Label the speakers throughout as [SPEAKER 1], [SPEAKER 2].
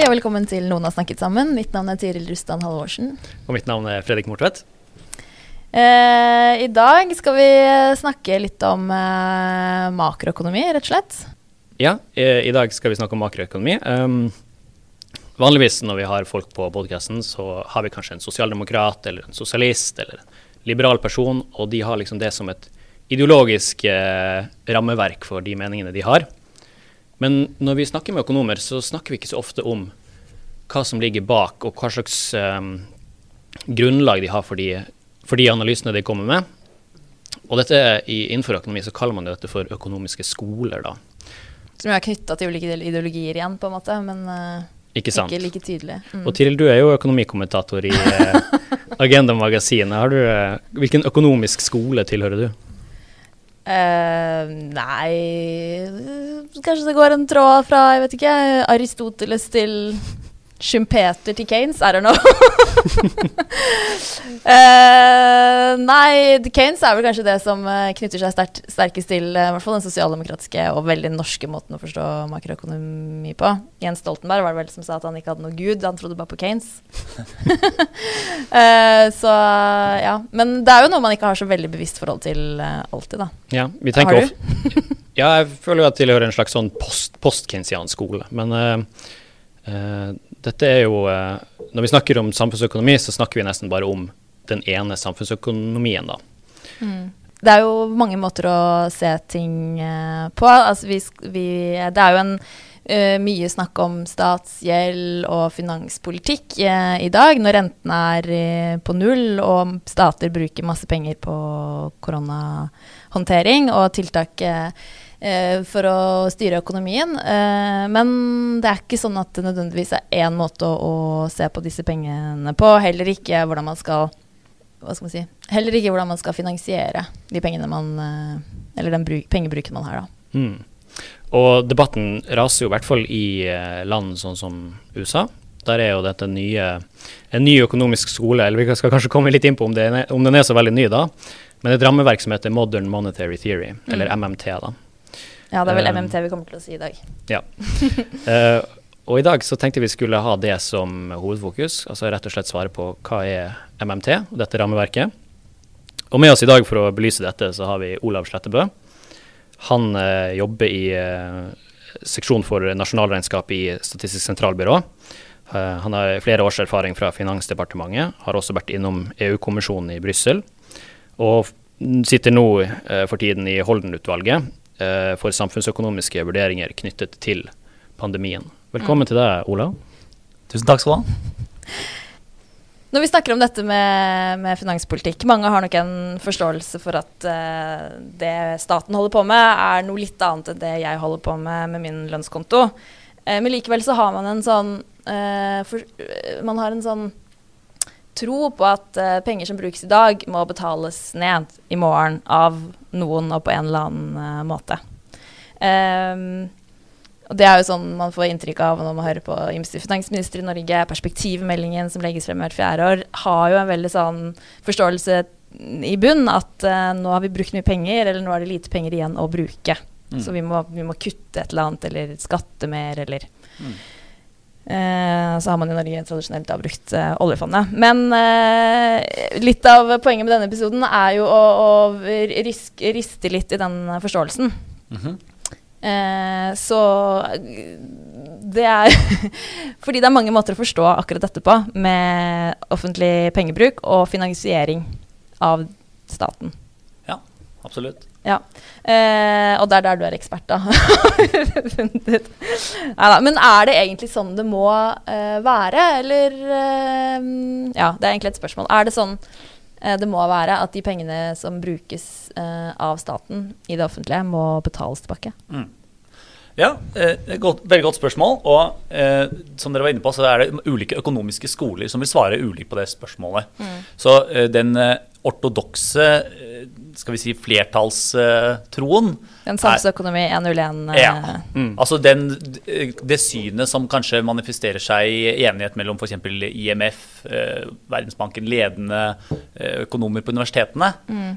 [SPEAKER 1] Hei og velkommen til Noen har snakket sammen. Mitt navn er Tiril Rustan Halvorsen.
[SPEAKER 2] Og mitt navn er Fredrik Mortvedt.
[SPEAKER 1] Eh, I dag skal vi snakke litt om eh, makroøkonomi, rett og slett.
[SPEAKER 2] Ja, i, i dag skal vi snakke om makroøkonomi. Um, vanligvis når vi har folk på podkasten, så har vi kanskje en sosialdemokrat eller en sosialist eller en liberal person, og de har liksom det som et ideologisk eh, rammeverk for de meningene de har. Men når vi snakker med økonomer, så snakker vi ikke så ofte om hva som ligger bak, og hva slags um, grunnlag de har for de, for de, analysene de kommer med. Og dette i, innenfor økonomi så kaller man dette for økonomiske skoler, da.
[SPEAKER 1] Som er knytta til ulike ideologier igjen, på en måte, men uh,
[SPEAKER 2] ikke,
[SPEAKER 1] ikke, like tydelig.
[SPEAKER 2] Mm. Og Tiril, du er jo økonomikommentator i uh, Agenda Magasinet. Uh, hvilken økonomisk skole tilhører du?
[SPEAKER 1] Uh, nei Kanskje det går en tråd fra jeg vet ikke, Aristoteles til Schumpeter til Kanes? I don't know. uh, nei, Kanes er vel kanskje det som uh, knytter seg sterkt, sterkest til uh, hvert fall den sosialdemokratiske og veldig norske måten å forstå makroøkonomi på. Jens Stoltenberg var det vel som sa at han ikke hadde noe gud, han trodde bare på Kanes. så ja. Men det er jo noe man ikke har så veldig bevisst forhold til alltid, da.
[SPEAKER 2] Ja, vi tenker har du? ja, jeg føler jo at jeg tilhører en slags sånn post-keynesiansk skole. Men Uh, dette er jo uh, Når vi snakker om samfunnsøkonomi, så snakker vi nesten bare om den ene samfunnsøkonomien, da.
[SPEAKER 1] Mm. Det er jo mange måter å se ting uh, på. Altså vi, vi, det er jo en mye snakk om statsgjeld og finanspolitikk i dag, når rentene er på null og stater bruker masse penger på koronahåndtering og tiltak eh, for å styre økonomien. Eh, men det er ikke sånn at det nødvendigvis er én måte å, se på disse pengene på. Heller ikke hvordan man skal skal man si, Heller ikke hvordan man skal finansiere de pengene man eh, Eller den bruk, pengebruken man har, da.
[SPEAKER 2] Mm. Og debatten raser jo i hvert fall i eh, land sånn som USA. Der er jo dette nye, en ny økonomisk skole, eller vi skal kanskje komme litt inn på om, det, om den er så veldig ny, da. Men et rammeverk som heter Modern Monetary Theory, eller mm. MMT. da.
[SPEAKER 1] Ja, det er vel MMT eh, vi kommer til å si i dag.
[SPEAKER 2] Ja. uh, og i dag så tenkte vi skulle ha det som hovedfokus, altså rett og slett svare på hva er MMT, dette rammeverket. Og med oss i dag for å belyse dette, så har vi Olav Slettebø. Han uh, jobber i uh, seksjon for nasjonalregnskap i Statistisk sentralbyrå. han har flere års erfaring fra Finansdepartementet, har også vært innom EU-kommisjonen i Brussel. Og sitter nå for tiden i Holden-utvalget, for samfunnsøkonomiske vurderinger knyttet til pandemien. Velkommen mm. til deg, Ola.
[SPEAKER 3] Tusen takk skal du ha.
[SPEAKER 1] Når vi snakker om dette med, med, finanspolitikk, mange har nok en forståelse for at uh, det staten holder på med, er noe litt annet enn det jeg holder på med med min lønnskonto. Uh, men likevel så har man en sånn uh, for, Man har en sånn tro på at penger som brukes i dag, må betales ned i morgen av noen og på en eller annen uh, måte. Um, og Det er jo sånn man får inntrykk av når man hører på ymse finansminister i Norge. Perspektivmeldingen som legges frem hvert fjerde år, har jo en veldig sånn forståelse i bunn at uh, nå har vi brukt mye penger, eller nå er det lite penger igjen å bruke. Mm. Så vi må, vi må, kutte et eller annet, eller skatte mer, eller mm. Eh, så har man i Norge tradisjonelt da brukt eh, oljefondet. Men eh, litt av poenget med denne episoden er jo å, å risk, riste litt i den forståelsen. Mm -hmm. så det er Fordi det er mange måter å forstå akkurat dette på, med offentlig pengebruk og finansiering av staten.
[SPEAKER 3] Ja, absolutt.
[SPEAKER 1] Ja. Eh, og det er der du er ekspert, da. Neida, men er det egentlig sånn det må eh, være, eller eh, Ja, det er egentlig et spørsmål. Er det sånn eh, det må være at de pengene som brukes eh, av staten i det offentlige, må betales tilbake.
[SPEAKER 3] Mm. Ja, eh, godt, veldig godt spørsmål. Og eh, som dere var inne på, så er det ulike økonomiske skoler som vil svare ulikt på det spørsmålet.
[SPEAKER 1] Mm.
[SPEAKER 3] Så eh, den eh, ortodokse eh, skal vi si flertallstroen
[SPEAKER 1] En samfunnsøkonomi 101
[SPEAKER 3] Ja. Mm. Altså den, det synet som kanskje manifesterer seg i enighet mellom f.eks. IMF, eh, Verdensbanken, ledende eh, økonomer på universitetene,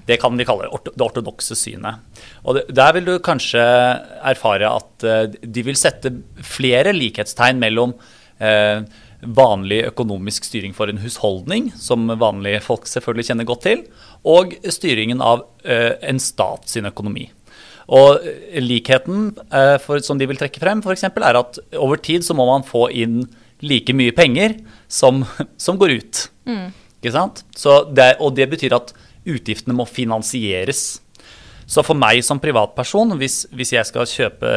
[SPEAKER 3] det kan vi kalle det ortodokse synet. Og Der vil du kanskje erfare at eh, de vil sette flere likhetstegn mellom eh, vanlig økonomisk styring for en husholdning, som vanlige folk selvfølgelig kjenner godt til, og styringen av eh, en stat sin økonomi. Og eh, likheten eh, for, som de vil trekke frem, eksempel, er at over tid så må man få inn like mye penger som, som går ut. Ikke sant? Så det, og det betyr at utgiftene må finansieres. Så for meg som privatperson, hvis, hvis jeg skal kjøpe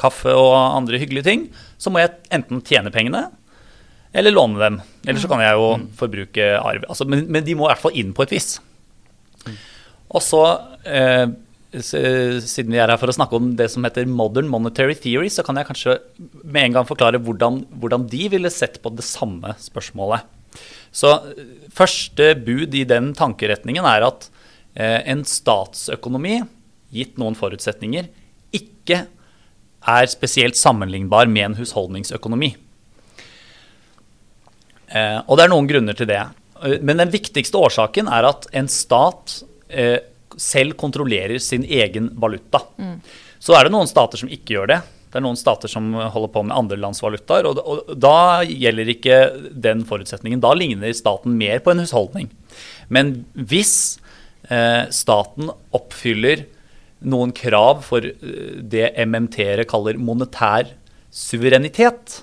[SPEAKER 3] kaffe og andre hyggelige ting, så må jeg enten tjene pengene eller låne dem. Eller så kan jeg jo forbruke arv. Altså, men, men de må i hvert fall inn på et vis. Og så, eh, siden vi er her for å snakke om det som heter modern monetary theory, så kan jeg kanskje med en gang forklare hvordan, hvordan de ville sett på det samme spørsmålet. Så eh, første bud i den tankeretningen er at eh, en statsøkonomi, gitt noen forutsetninger, ikke er spesielt sammenlignbar med en husholdningsøkonomi. Eh, og det er noen grunner til det. Eh, Men den viktigste årsaken er at en stat eh, selv kontrollerer sin egen valuta. Så er det noen stater som ikke gjør det. Det er noen stater som holder på med andre lands valutaer. Og, og da gjelder ikke den forutsetningen. Da ligner staten mer på en husholdning. Men hvis eh, staten oppfyller noen krav for eh, det MMT-ere kaller monetær suverenitet,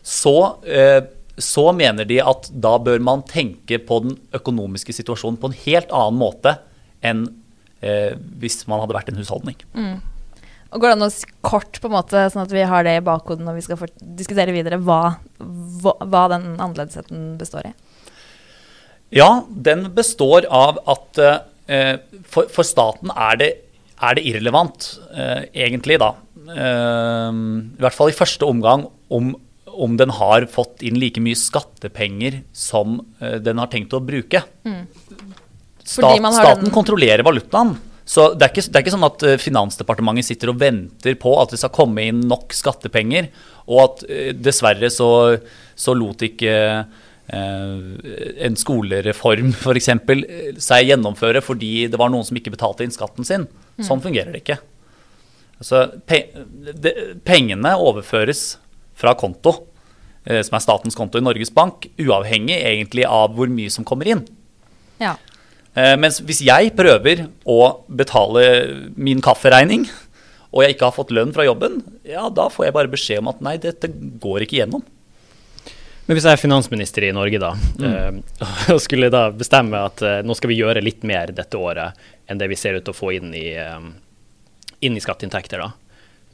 [SPEAKER 3] så, eh, så mener de at da bør man tenke på den økonomiske situasjonen på en helt annen måte enn eh, hvis man hadde vært en husholdning.
[SPEAKER 1] Og Går det an å kort, på en måte, sånn at vi har det i bakhodet når vi skal diskutere videre, hva, hva, hva den annerledesheten består i?
[SPEAKER 3] Ja, den består av at eh, for, for staten er det, er det irrelevant, eh, egentlig, da. Eh, I hvert fall i første omgang om, om den har fått inn like mye skattepenger som eh, den har tenkt å bruke. Stat,
[SPEAKER 1] man har
[SPEAKER 3] staten
[SPEAKER 1] den-
[SPEAKER 3] kontrollerer valutaen. Så det er, ikke, det er ikke sånn at eh, Finansdepartementet sitter og venter på at det skal komme inn nok skattepenger, og at eh, dessverre så, så lot ikke eh, en skolereform f.eks. seg gjennomføre fordi det var noen som ikke betalte inn skatten sin. Sånn fungerer det ikke. Altså, pe det, pengene overføres fra konto, eh, som er statens konto i Norges Bank, uavhengig egentlig av hvor mye som kommer inn.
[SPEAKER 1] Ja.
[SPEAKER 3] Eh, mens hvis jeg prøver å betale min kafferegning, og jeg ikke har fått lønn fra jobben, ja, da får jeg bare beskjed om at nei, dette går ikke gjennom.
[SPEAKER 2] Men hvis jeg er finansminister i Norge da,
[SPEAKER 3] Mm.
[SPEAKER 2] eh, og skulle da bestemme at nå skal vi gjøre litt mer dette året enn det vi ser ut til å få inn i, inn i skatteinntekter, da.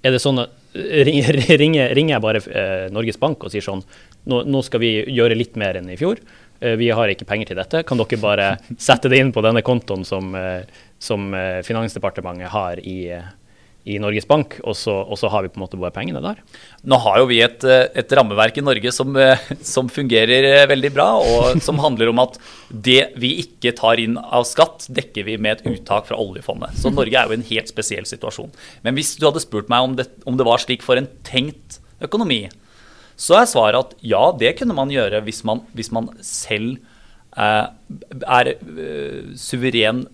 [SPEAKER 2] Er det sånn at ringer, ringer, ringer jeg bare eh, Norges Bank og sier sånn nå, nå skal vi gjøre litt mer enn i fjor. Eh, vi har ikke penger til dette. Kan dere bare sette det inn på denne kontoen som, eh, som eh, Finansdepartementet har i, eh, i Norges Bank, og så, og så har vi på en måte bare pengene der?
[SPEAKER 3] Nå har jo vi et, eh, et rammeverk i Norge som, eh, som fungerer eh, veldig bra, og som handler om at det vi ikke tar inn av skatt, dekker vi med et uttak fra oljefondet. Så Norge er jo i en helt spesiell situasjon. Men hvis du hadde spurt meg om det, om det var slik for en tenkt økonomi, så er svaret at ja, det kunne man gjøre hvis man, hvis man selv eh, er suveren,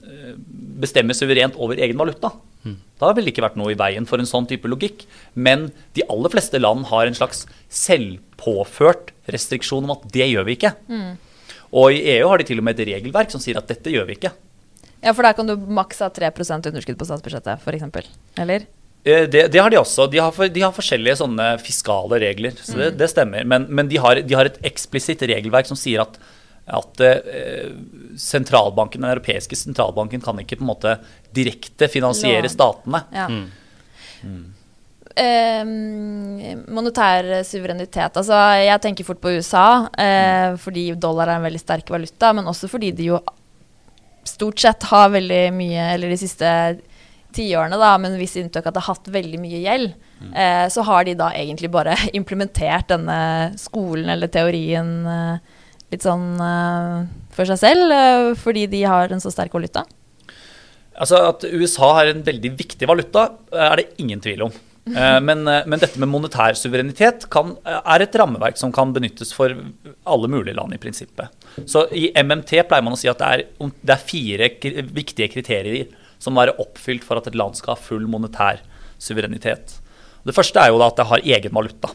[SPEAKER 3] bestemmer suverent over egen valuta. Da ville det ikke vært noe i veien for en sånn type logikk. Men de aller fleste land har en slags selvpåført restriksjon om at det gjør vi ikke. Og i EU har de til og med et regelverk som sier at dette gjør vi ikke.
[SPEAKER 1] ja, for der kan du maks ha 3 underskudd på statsbudsjettet, f.eks. Eller?
[SPEAKER 3] Eh, Det, det har de også. De har, for, de har forskjellige sånne fiskale regler. Så det, det stemmer. Men, men de, har, de har et eksplisitt regelverk som sier at, at eh, sentralbanken, den europeiske sentralbanken kan ikke på en måte direkte finansiere statene.
[SPEAKER 1] Ja. Eh, monetær suverenitet. Altså, jeg tenker fort på USA, eh, fordi dollar er en veldig sterk valuta, men også fordi de jo stort sett har veldig mye, eller de siste tiårene, da, med en viss unntak at det har hatt veldig mye gjeld,
[SPEAKER 3] Mm.
[SPEAKER 1] eh, så har de da egentlig bare implementert denne skolen eller teorien eh, litt sånn uh, for seg selv, uh, fordi de har en så sterk valuta.
[SPEAKER 3] Altså At USA har en veldig viktig valuta, er det ingen tvil om. Eh, Men, eh, men dette med monetær suverenitet kan, er et rammeverk som kan benyttes for alle mulige land i prinsippet. Så i MMT pleier man å si at det er, det er fire viktige kriterier som må være oppfylt for at et land skal ha full monetær suverenitet. Det første er jo at det har egen valuta.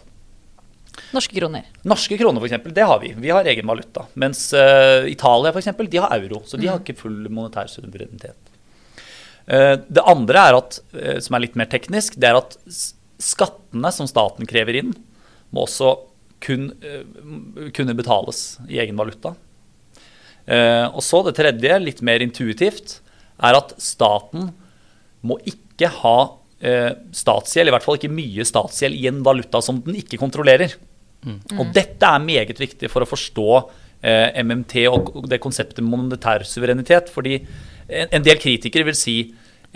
[SPEAKER 1] Norske kroner.
[SPEAKER 3] Norske kroner for eksempel, det har vi. Vi har egen valuta. Mens uh, Italia for eksempel, de har euro, så de har ikke full monetær suverenitet. Uh, det andre er at, uh, som er litt mer teknisk, det er at skattene som staten krever inn, må også kun, kunne betales i egen valuta. Og så det tredje, litt mer intuitivt, er at staten må ikke ha statsgjeld, i hvert fall ikke mye statsgjeld, i en valuta som den ikke kontrollerer. Og dette er meget viktig for å forstå eh, MMT og det konseptet monetær suverenitet. Fordi en, en del kritikere vil si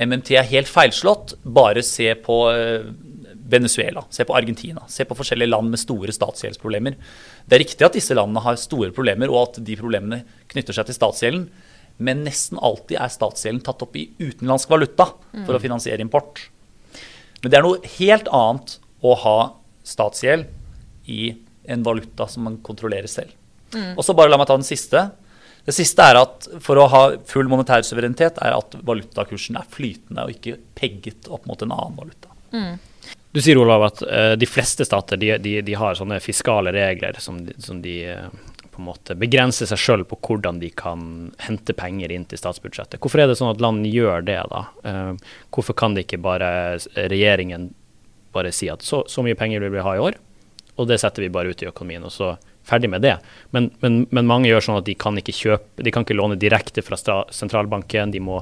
[SPEAKER 3] MMT er helt feilslått. Bare se på eh, Venezuela, se på Argentina, se på forskjellige land med store statsgjeldsproblemer. Det er riktig at disse landene har store problemer, og at de problemene knytter seg til statsgjelden. Men nesten alltid er statsgjelden tatt opp i utenlandsk valuta for å finansiere import. Men det er noe helt annet å ha statsgjeld i en valuta som man kontrollerer selv. Og så bare la meg ta den siste. Det siste er at for å ha full monetær suverenitet er at valutakursen er flytende og ikke pegget opp mot en annen valuta.
[SPEAKER 2] Du sier Olav, at uh, de fleste stater de, de, de har sånne fiskale regler som de, som de eh, på en måte begrense seg sjøl på hvordan de kan hente penger inn til statsbudsjettet. Hvorfor er det sånn at land gjør det, da? Eh, hvorfor kan det ikke bare regjeringen bare si at så, så mye penger vil vi ha i år, og det setter vi bare ut i økonomien, og så ferdig med det. Men, men, men mange gjør sånn at de kan ikke kjøpe, de kan ikke låne direkte fra sentralbanken. De må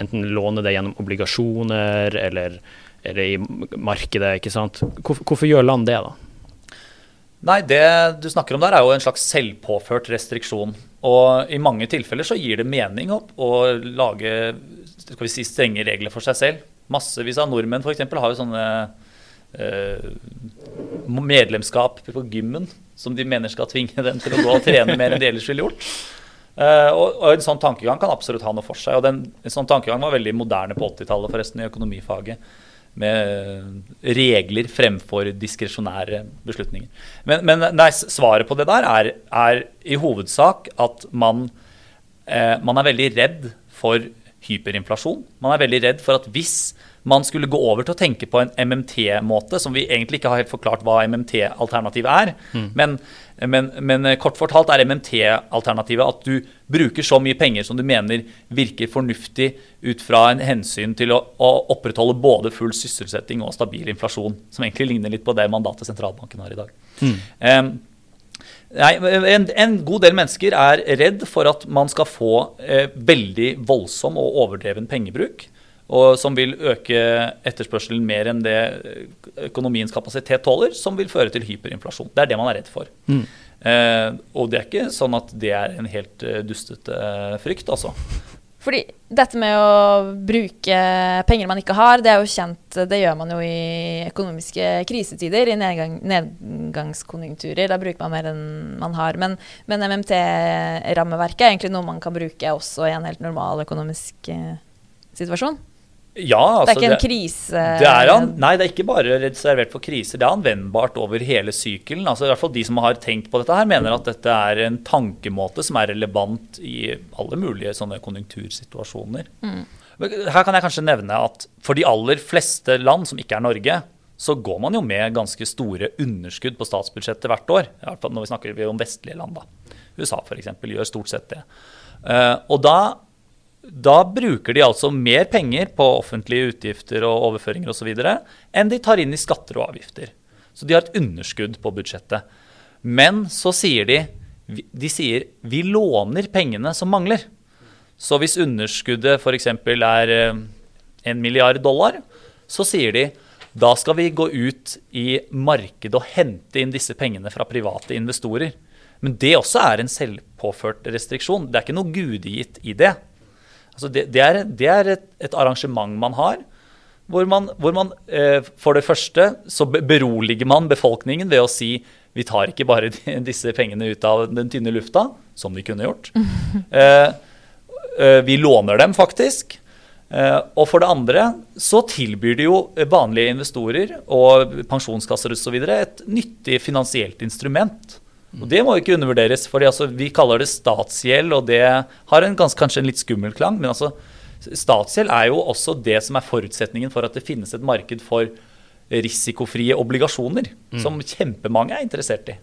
[SPEAKER 2] enten låne det gjennom obligasjoner eller, eller i markedet, ikke sant. Hvorfor, hvorfor gjør land det, da?
[SPEAKER 3] Nei, det du snakker om der er jo en slags selvpåført restriksjon. Og i mange tilfeller så gir det mening opp å lage skal vi si, strenge regler for seg selv. Massevis av nordmenn f.eks. har jo sånne eh, medlemskap på gymmen som de mener skal tvinge dem til å gå og trene mer enn de ellers ville gjort. Eh, og, og En sånn tankegang kan absolutt ha noe for seg. og den, En sånn tankegang var veldig moderne på 80-tallet, forresten, i økonomifaget. Med regler fremfor diskresjonære beslutninger. Men, men nei, svaret på det der er, er i hovedsak at man, eh, man er veldig redd for hyperinflasjon. Man er veldig redd for at hvis man skulle gå over til å tenke på en MMT-måte, som vi egentlig ikke har helt forklart hva MMT-alternativet er, men, men, men kort fortalt er MMT-alternativet at du bruker så mye penger som du mener virker fornuftig ut fra en hensyn til å, å opprettholde både full sysselsetting og stabil inflasjon, som egentlig ligner litt på det mandatet sentralbanken har i dag. Um, Nei, en, en god del mennesker er redd for at man skal få eh, veldig voldsom og overdreven pengebruk. Og som vil øke etterspørselen mer enn det økonomiens kapasitet tåler. Som vil føre til hyperinflasjon. Det er det man er redd for. Eh, og det er ikke sånn at det er en helt eh, dustete eh, frykt, altså.
[SPEAKER 1] Fordi dette med å bruke penger man ikke har, det er jo kjent. Det gjør man jo i økonomiske krisetider, i nedgang, nedgangskonjunkturer. Da bruker man mer enn man har. Men, men MMT-rammeverket er egentlig noe man kan bruke også i en helt normal økonomisk eh, situasjon.
[SPEAKER 3] Ja, altså, Det
[SPEAKER 1] er ikke en krise...
[SPEAKER 3] Det er han, nei, det er ikke bare reservert for kriser. Det er anvendbart over hele sykelen. Altså, i hvert fall De som har tenkt på dette, her mener at dette er en tankemåte som er relevant i alle mulige sånne konjunktursituasjoner. Mm. Her kan jeg kanskje nevne at for de aller fleste land som ikke er Norge, så går man jo med ganske store underskudd på statsbudsjettet hvert år. I hvert fall når vi snakker om vestlige land. da. USA f.eks. gjør stort sett det. Eh, og da da bruker de altså mer penger på offentlige utgifter og overføringer osv. enn de tar inn i skatter og avgifter. Så de har et underskudd på budsjettet. Men så sier de de sier vi låner pengene som mangler. Så hvis underskuddet f.eks. er eh, en milliard dollar, så sier de da skal vi gå ut i markedet og hente inn disse pengene fra private investorer. Men det også er en selvpåført restriksjon. Det er ikke noe gudegitt i det. Altså det, det, er, det er et, et, arrangement man har, hvor man, hvor man eh, for det første så beroliger man befolkningen ved å si vi tar ikke bare disse pengene ut av den tynne lufta, som vi kunne gjort. Eh, eh, vi låner dem faktisk. Eh, og for det andre så tilbyr det jo vanlige investorer og pensjonskasser osv. et nyttig finansielt instrument. Og Det må ikke undervurderes. for altså, Vi kaller det statsgjeld, og det har en ganske, kanskje en litt skummel klang. Men altså, statsgjeld er jo også det som er forutsetningen for at det finnes et marked for risikofrie obligasjoner, mm. som kjempemange er interessert i.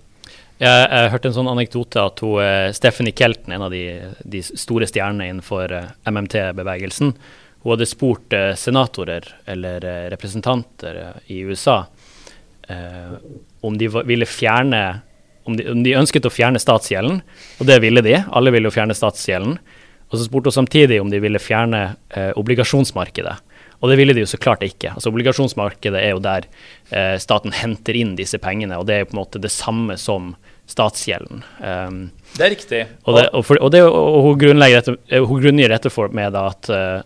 [SPEAKER 2] Jeg, jeg hørte en sånn anekdote at hun, uh, Stephanie Kelton, en av de, de store stjernene innenfor eh, MMT-bevegelsen, hun hadde spurt uh, senatorer eller representanter i USA om de ville fjerne om de, om de, ønsket å fjerne statsgjelden, og det ville de. Alle ville jo fjerne statsgjelden. Og så spurte hun samtidig om de ville fjerne obligasjonsmarkedet. Og det ville de jo så klart ikke. Altså Obligasjonsmarkedet er jo der eh, staten henter inn disse pengene, og det er jo på en måte det samme som statsgjelden. Um,
[SPEAKER 3] det er riktig.
[SPEAKER 2] Og, det, og, for, og, det, og hun, dette, eh, hun, grunngir dette for, med at uh,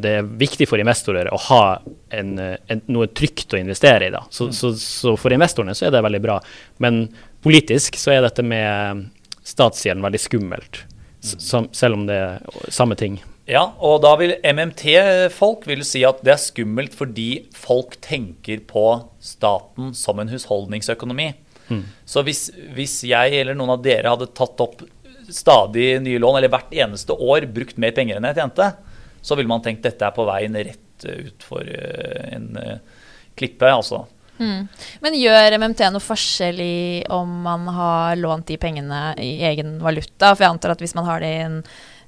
[SPEAKER 2] det er viktig for investorer å ha en, en, noe trygt å investere i. Da. Så, mm. så, så, for investorene så er det veldig bra. Men politisk så er dette med statsgjelden veldig skummelt, mm. selv om det er samme ting.
[SPEAKER 3] Ja, og da vil MMT-folk vil si at det er skummelt fordi folk tenker på staten som en husholdningsøkonomi. Mm. Så hvis, hvis, jeg eller noen av dere hadde tatt opp stadig nye lån, eller hvert eneste år brukt mer penger enn jeg tjente, så ville man tenkt dette er på veien rett utfor for en uh, klippe. altså.
[SPEAKER 1] Mm. Men gjør MMT noe forskjell i om man har lånt de pengene i egen valuta? For jeg antar at hvis man har det i en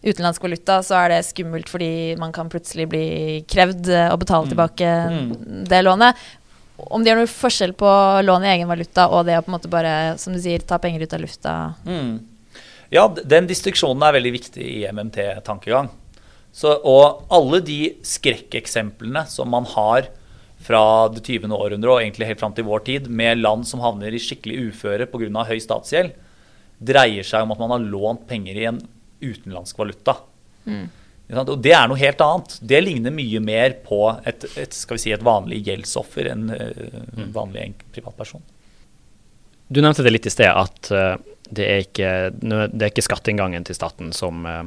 [SPEAKER 1] utenlandsk valuta, så er det skummelt fordi man kan plutselig bli krevd å betale mm. tilbake mm. det lånet. Om det gjør noe forskjell på lån i egen valuta og det å på en måte bare, som du sier, ta penger ut av lufta? Mm.
[SPEAKER 3] Ja, den distriksjonen er veldig viktig i MMT-tankegang. Og alle de skrekkeksemplene som man har fra det 20. århundre og egentlig helt fram til vår tid, med land som havner i skikkelig uføre pga. høy statsgjeld, dreier seg om at man har lånt penger i en utenlandsk valuta. Mm. Og det er noe helt annet. Det ligner mye mer på et, et, si, et vanlig gjeldsoffer enn eh, en vanlig privatperson.
[SPEAKER 2] Du nevnte det litt i sted, at uh, det, er ikke, det er ikke skatteinngangen til staten som, uh,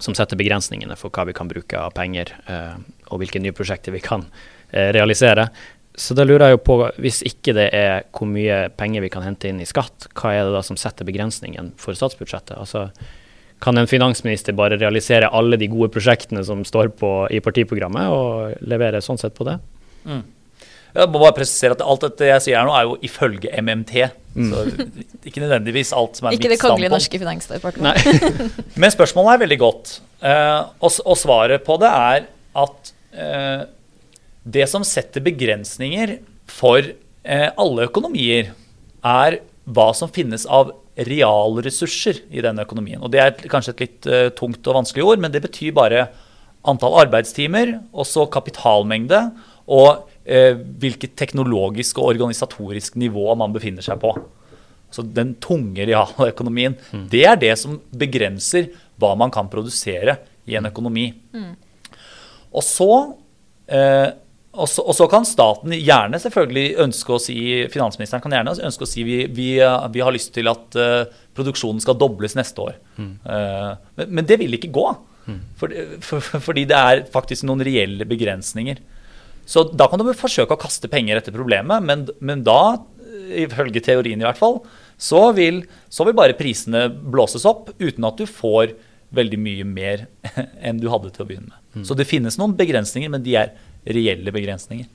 [SPEAKER 2] som, setter begrensningene for hva vi kan bruke av penger, uh, og hvilke nye prosjekter vi kan realisere. Så da lurer jeg jo på, hvis ikke det er hvor mye penger vi kan hente inn i skatt, hva er det da som setter begrensningen for statsbudsjettet? Altså, kan en finansminister bare realisere alle de gode prosjektene som står på, i partiprogrammet, og levere sånn sett på det? Mm.
[SPEAKER 3] Jeg må bare presisere at Alt dette jeg sier her nå, er jo ifølge MMT. Mm. Så ikke nødvendigvis alt som er
[SPEAKER 1] ikke
[SPEAKER 3] mitt standpunkt. Ikke
[SPEAKER 1] Det kongelige norske finansdepartementet.
[SPEAKER 3] Men spørsmålet er veldig godt. Uh, og, og, svaret på det er at uh, det som setter begrensninger for eh, alle økonomier, er hva som finnes av realressurser i denne økonomien. Og Det er kanskje et litt uh, tungt og vanskelig ord, men det betyr bare antall arbeidstimer, og så kapitalmengde, og eh, hvilket teknologisk og organisatorisk nivå man befinner seg på. Så den tunge realøkonomien. Mm. Det er det som begrenser hva man kan produsere i en økonomi. Mm. Og så uh, og så, og så, kan staten gjerne selvfølgelig ønske å si Finansministeren kan gjerne ønske å si vi, vi, vi har lyst til at uh, produksjonen skal dobles neste år. Mm. Uh, men, men, det vil ikke gå. Mm. For, for, fordi det er faktisk noen reelle begrensninger. Så da kan du forsøke å kaste penger etter problemet, men, men da, ifølge teorien i hvert fall, så vil, så vil bare prisene blåses opp uten at du får veldig mye mer enn du hadde til å begynne med. Mm. Så det finnes noen begrensninger, men de er reelle begrensninger.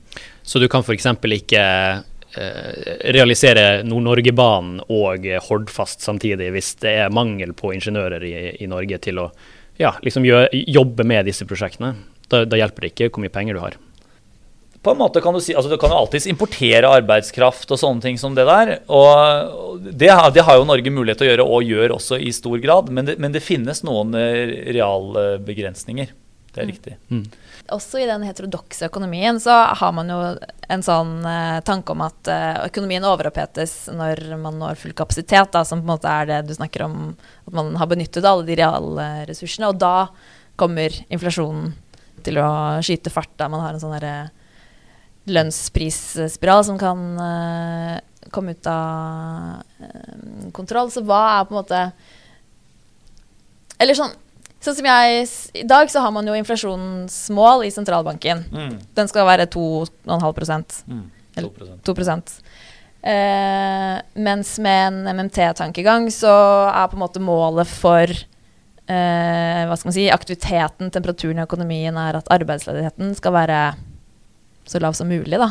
[SPEAKER 2] Så du kan f.eks. ikke eh, realisere Nord-Norge-banen og Hordfast samtidig, hvis det er mangel på ingeniører i, i Norge til å ja, liksom gjøre, jobbe med disse prosjektene? Da, da, hjelper det ikke hvor mye penger du har.
[SPEAKER 3] På en måte kan Du si, altså du kan jo alltids importere arbeidskraft og sånne ting som det der. og Det, det har jo Norge mulighet til å gjøre, og gjør også i stor grad. Men det, men det finnes noen eh, realbegrensninger. Det er mm. riktig. Mm.
[SPEAKER 1] Også i den heterodokse økonomien så har man jo en sånn eh, tanke om at eh, økonomien overopphetes når man når full kapasitet, da, som på en måte er det du snakker om, at man har benyttet alle de reale ressursene. Og da kommer inflasjonen til å skyte fart da man har en sånn derre lønnsprisspiral som kan eh, komme ut av eh, kontroll. Så hva er på en måte Eller sånn Sånn som jeg I dag så har man jo inflasjonsmål i sentralbanken.
[SPEAKER 3] Mm.
[SPEAKER 1] Den skal være 2,5
[SPEAKER 3] Mm.
[SPEAKER 1] Eller
[SPEAKER 3] 2
[SPEAKER 1] 2 eh, Mens med en MMT-tankegang så er på en måte målet for eh, hva skal man si, aktiviteten, temperaturen i økonomien, er at arbeidsledigheten skal være så lav som mulig. da.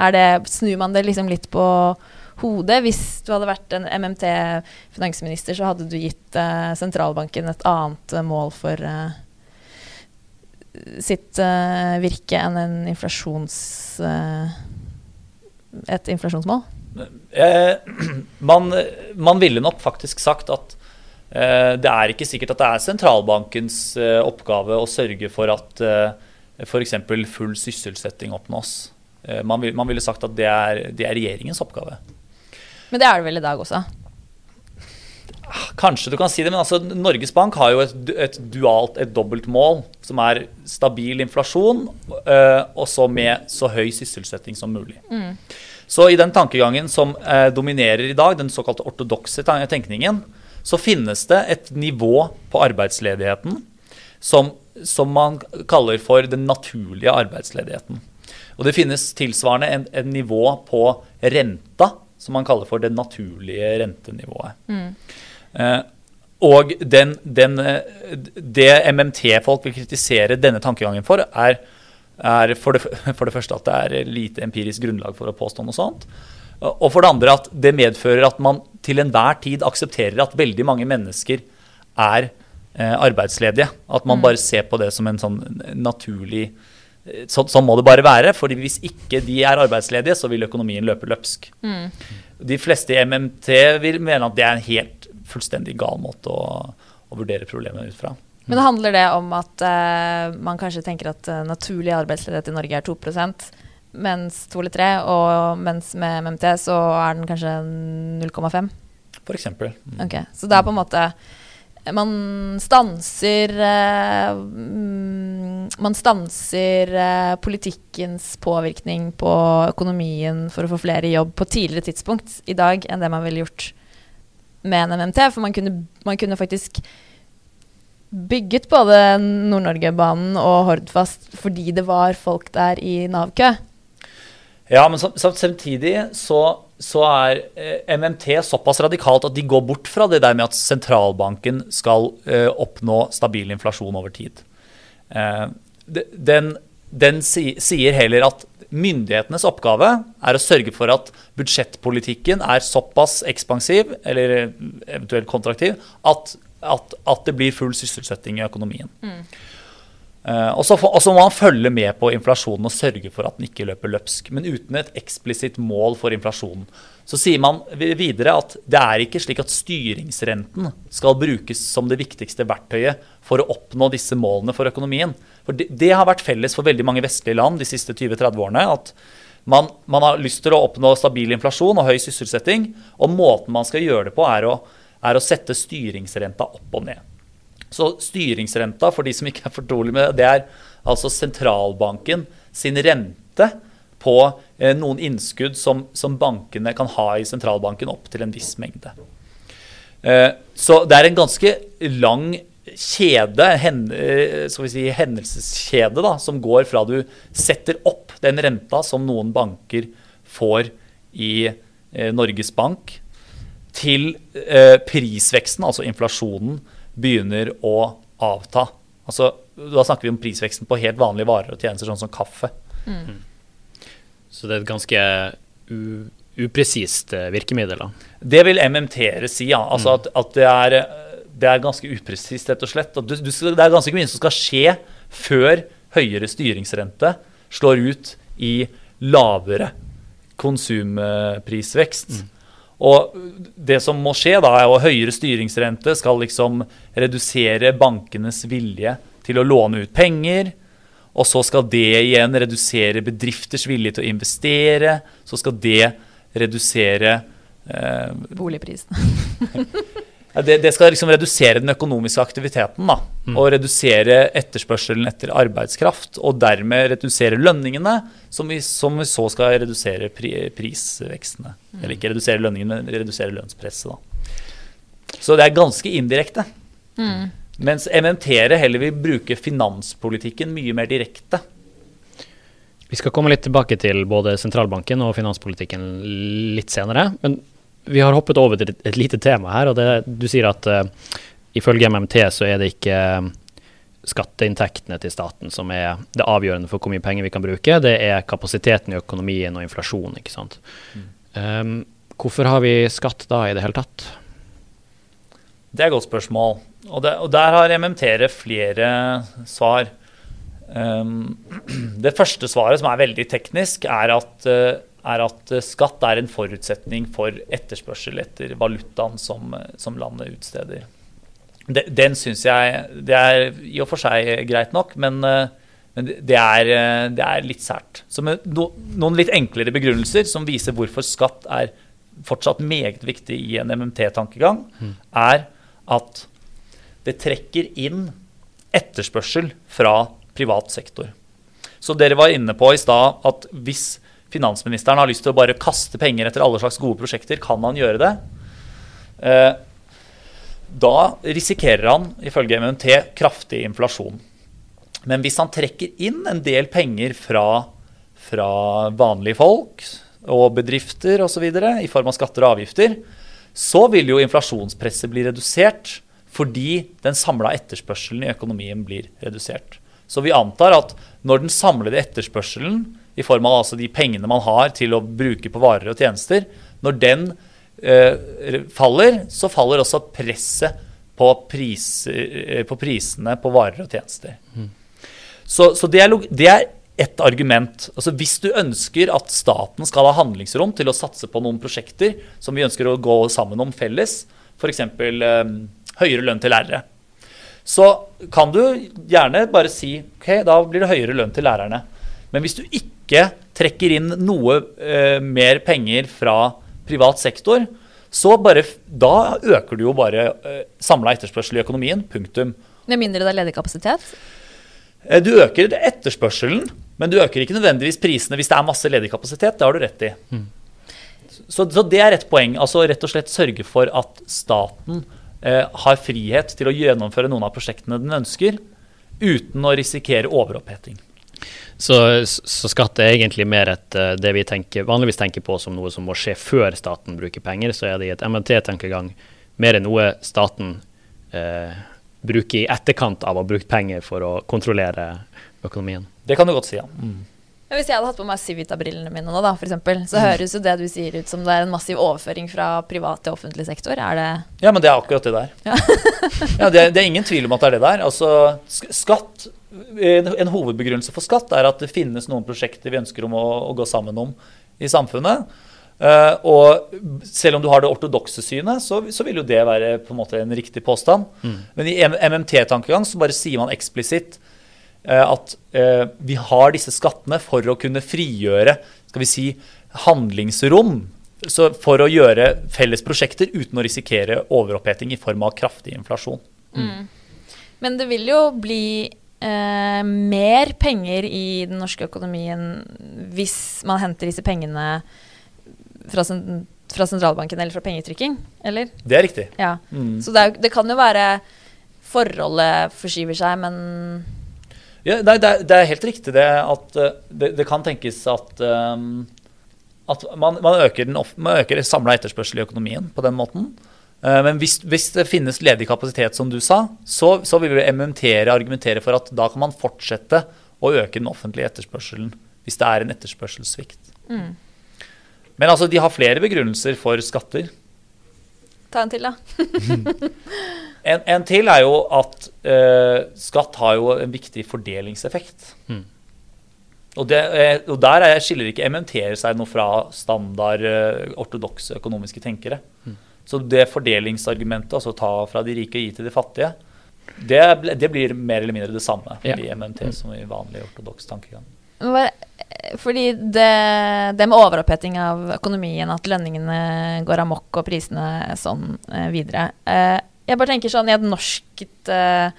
[SPEAKER 1] Er det, snur man det liksom litt på hodet? Hvis du hadde vært en MMT-finansminister, så hadde du gitt eh, sentralbanken et annet eh, mål for eh, sitt eh, virke enn en inflasjons... eh, et inflasjonsmål?
[SPEAKER 3] Eh, man, man ville nok faktisk sagt at det er ikke sikkert at det er sentralbankens oppgave å sørge for at f.eks. full sysselsetting oppnås. Man ville sagt at det er, det er regjeringens oppgave.
[SPEAKER 1] Men det er det vel i dag også?
[SPEAKER 3] Kanskje du kan si det, men altså, Norges Bank har jo et, et dualt, et dobbelt mål, som er stabil inflasjon, øh, og så med så høy sysselsetting som mulig. Så i den tankegangen som øh, dominerer i dag, den såkalte ortodokse tenkningen, så finnes det et nivå på arbeidsledigheten som, som man kaller for den naturlige arbeidsledigheten. Og det finnes tilsvarende en, en nivå på renta som man kaller for det naturlige rentenivået. Mm. og den, den, eh, det MMT-folk vil kritisere denne tankegangen for, er, er for, det, for det første at det er lite empirisk grunnlag for å påstå noe sånt. Og for det andre at det medfører at man til enhver tid aksepterer at veldig mange mennesker er eh, arbeidsledige. At man bare ser på det som en sånn naturlig eh, så, Sånn må det bare være. for hvis ikke de er arbeidsledige, så vil økonomien løpe løpsk. De fleste i MMT vil mene at det er en helt fullstendig gal måte å, å vurdere problemet ut fra.
[SPEAKER 1] Men handler det om at uh, man kanskje tenker at uh, naturlig arbeidsledighet i Norge er 2% mens 2 eller 3, og mens med MMT så er den kanskje 0,5?
[SPEAKER 3] For eksempel. Mm.
[SPEAKER 1] Ok, Så det er på en måte Man stanser eh, mm, Man stanser eh, politikkens påvirkning på økonomien for å få flere i jobb på tidligere tidspunkt i dag enn det man ville gjort med en MMT. For man kunne, man kunne faktisk bygget både Nord-Norge-banen og Hordfast fordi det var folk der i Nav-kø.
[SPEAKER 3] Ja, men sam- sam- samtidig så, så er eh, MMT såpass radikalt at de går bort fra det der med at sentralbanken skal eh, oppnå stabil inflasjon over tid. Eh, den den sier heller at myndighetenes oppgave er å sørge for at budsjettpolitikken er såpass ekspansiv, eller eventuelt kontraktiv, at, at, at det blir full sysselsetting i økonomien. Eh, får- og så må man følge med på inflasjonen og sørge for at den ikke løper løpsk. Men uten et eksplisitt mål for inflasjonen. Så sier man videre at det er ikke slik at styringsrenten skal brukes som det viktigste verktøyet for å oppnå disse målene for økonomien. For det, det har vært felles for veldig mange vestlige land de siste 20-30 årene. at man, man har lyst til å oppnå stabil inflasjon og høy sysselsetting, og måten man skal gjøre det på, er å, er å sette styringsrenta opp og ned. Så styringsrenta, for de som ikke er fortrolig med det, det er altså sentralbanken sin rente på eh, noen innskudd som, som bankene kan ha i sentralbanken opp til en viss mengde. Eh, så det er en ganske lang kjede, hen, eh, si hendelseskjede, da, som går fra du setter opp den renta som noen banker får i eh, Norges Bank, til eh, prisveksten, altså inflasjonen, begynner å avta. Altså, da snakker vi om prisveksten på helt vanlige varer og tjenester, sånn som kaffe.
[SPEAKER 2] Så det er et ganske upresist eh, virkemiddel. da.
[SPEAKER 3] Det vil MMT-ere si, ja. Altså at, at det, er, det er ganske upresist, rett og slett. Du, du, det er ganske mye som skal skje før høyere styringsrente slår ut i lavere konsumprisvekst. Og det som må skje, da, er at høyere styringsrente skal liksom redusere bankenes vilje til å låne ut penger. Og så skal det igjen redusere bedrifters vilje til å investere. Så skal det redusere eh,
[SPEAKER 1] Boligprisen.
[SPEAKER 3] Det, det skal liksom redusere den økonomiske aktiviteten. da, Og redusere etterspørselen etter arbeidskraft. Og dermed redusere lønningene, som vi, som vi så skal redusere pri, prisvekstene. Eller ikke redusere lønningene, men redusere lønnspresset. da. Så det er ganske indirekte. Mens MMT-ere heller vil bruke finanspolitikken mye mer direkte.
[SPEAKER 2] Vi skal komme litt tilbake til både sentralbanken og finanspolitikken litt senere. Men vi har hoppet over til et, et lite tema her. og det, Du sier at uh, ifølge MMT så er det ikke uh, skatteinntektene til staten som er det avgjørende for hvor mye penger vi kan bruke. Det er kapasiteten i økonomien og inflasjon. ikke sant? Um, hvorfor har vi skatt da i det hele tatt?
[SPEAKER 3] Det er et godt spørsmål. Og, det, og der har MMT-ere flere svar. Um, det første svaret, som er veldig teknisk, er at, uh, er at uh, skatt er en forutsetning for etterspørsel etter valutaen som, uh, som landet utsteder. De, den syns jeg Det er i og for seg greit nok, men, uh, men det, er, det er litt sært. Så med no, noen litt enklere begrunnelser som viser hvorfor skatt er fortsatt meget viktig i en MMT-tankegang, er at det trekker inn etterspørsel fra privat sektor. Så dere var inne på i stad at hvis finansministeren har lyst til å bare kaste penger etter alle slags gode prosjekter, kan han gjøre det. Eh, da risikerer han ifølge MMT kraftig inflasjon. Men hvis han trekker inn en del penger fra, fra vanlige folk og bedrifter osv. i form av skatter og avgifter, så vil jo inflasjonspresset bli redusert fordi den samla etterspørselen i økonomien blir redusert. Så vi antar at når den samlede etterspørselen, i form av altså de pengene man har til å bruke på varer og tjenester, når den eh, faller, så faller også presset på, pris, eh, på, prisene på varer og tjenester. Mm. Så, så, det er, det er ett argument. Altså Hvis du ønsker at staten skal ha handlingsrom til å satse på noen prosjekter som vi ønsker å gå sammen om felles, f.eks. Eh, høyere lønn til lærere, så kan du gjerne bare si ok, da blir det høyere lønn til lærerne. Men hvis du ikke trekker inn noe eh, mer penger fra privat sektor, så bare, da øker du jo bare eh, samla etterspørsel i økonomien. Punktum.
[SPEAKER 1] Med mindre det er ledig kapasitet?
[SPEAKER 3] Eh, du øker etterspørselen, men du øker ikke nødvendigvis prisene hvis det er masse ledig kapasitet. Det har du rett i. Mm. Så, så, det er et poeng. altså Rett og slett sørge for at staten eh, har frihet til å gjennomføre noen av prosjektene den ønsker, uten å risikere overoppheting.
[SPEAKER 2] Så, så, skatt er egentlig mer et, eh, det vi tenker, vanligvis tenker på som noe som må skje før staten bruker penger. Så er det i et MNT-tenkegang mer enn noe staten eh, bruker i etterkant av å ha brukt penger for å kontrollere økonomien.
[SPEAKER 3] Det kan du godt si, ja. Mm.
[SPEAKER 1] Hvis jeg hadde hatt på meg Civita-brillene mine nå, da, for eksempel, så høres jo det du sier ut som det er en massiv overføring fra privat til offentlig sektor. Er det
[SPEAKER 3] Ja, men det er akkurat det der. Ja. ja det, er, det, er ingen tvil om at det er det der. Altså, skatt en, en, hovedbegrunnelse for skatt er at det finnes noen prosjekter vi ønsker om å, å gå sammen om i samfunnet. Uh, og selv om du har det ortodokse synet, så, så, vil jo det være på en måte en riktig påstand. Mm. Men i MMT-tankegang så bare sier man eksplisitt uh, at uh, vi har disse skattene for å kunne frigjøre skal vi si, handlingsrom for å gjøre felles prosjekter uten å risikere overoppheting i form av kraftig inflasjon. Mm.
[SPEAKER 1] Men det vil jo bli eh, mer penger i den norske økonomien hvis man henter disse pengene fra, fra sentralbanken eller fra pengetrykking, eller?
[SPEAKER 3] Det er riktig.
[SPEAKER 1] Ja. Mm. Så det, er, det kan jo være forholdet forskyver seg, men
[SPEAKER 3] ja, det, er, det, er helt riktig det at eh, det, det kan tenkes at, um, at man, man, øker, den, man øker samla etterspørsel i økonomien på den måten. Uh, men hvis, hvis, det finnes ledig kapasitet, som du sa, så, så vil vi MMT-ere argumentere for at da kan man fortsette å øke den offentlige etterspørselen hvis det er en etterspørselssvikt. Mm. Men altså, de har flere begrunnelser for skatter.
[SPEAKER 1] Ta en til, da.
[SPEAKER 3] En, en, til er jo at uh, skatt har jo en viktig fordelingseffekt. Mm. Og, det, og, der er, skiller ikke MMT-er seg noe fra standard uh, ortodokse økonomiske tenkere. Mm. Så det fordelingsargumentet, altså ta fra de rike og gi til de fattige, det, det blir mer eller mindre det samme ja. i MMT mm. som i vanlig ortodoks tankegang.
[SPEAKER 1] fordi det, det med overoppheting av økonomien, at lønningene går amok og prisene sånn eh, videre eh, Jeg bare tenker sånn i et norsket eh,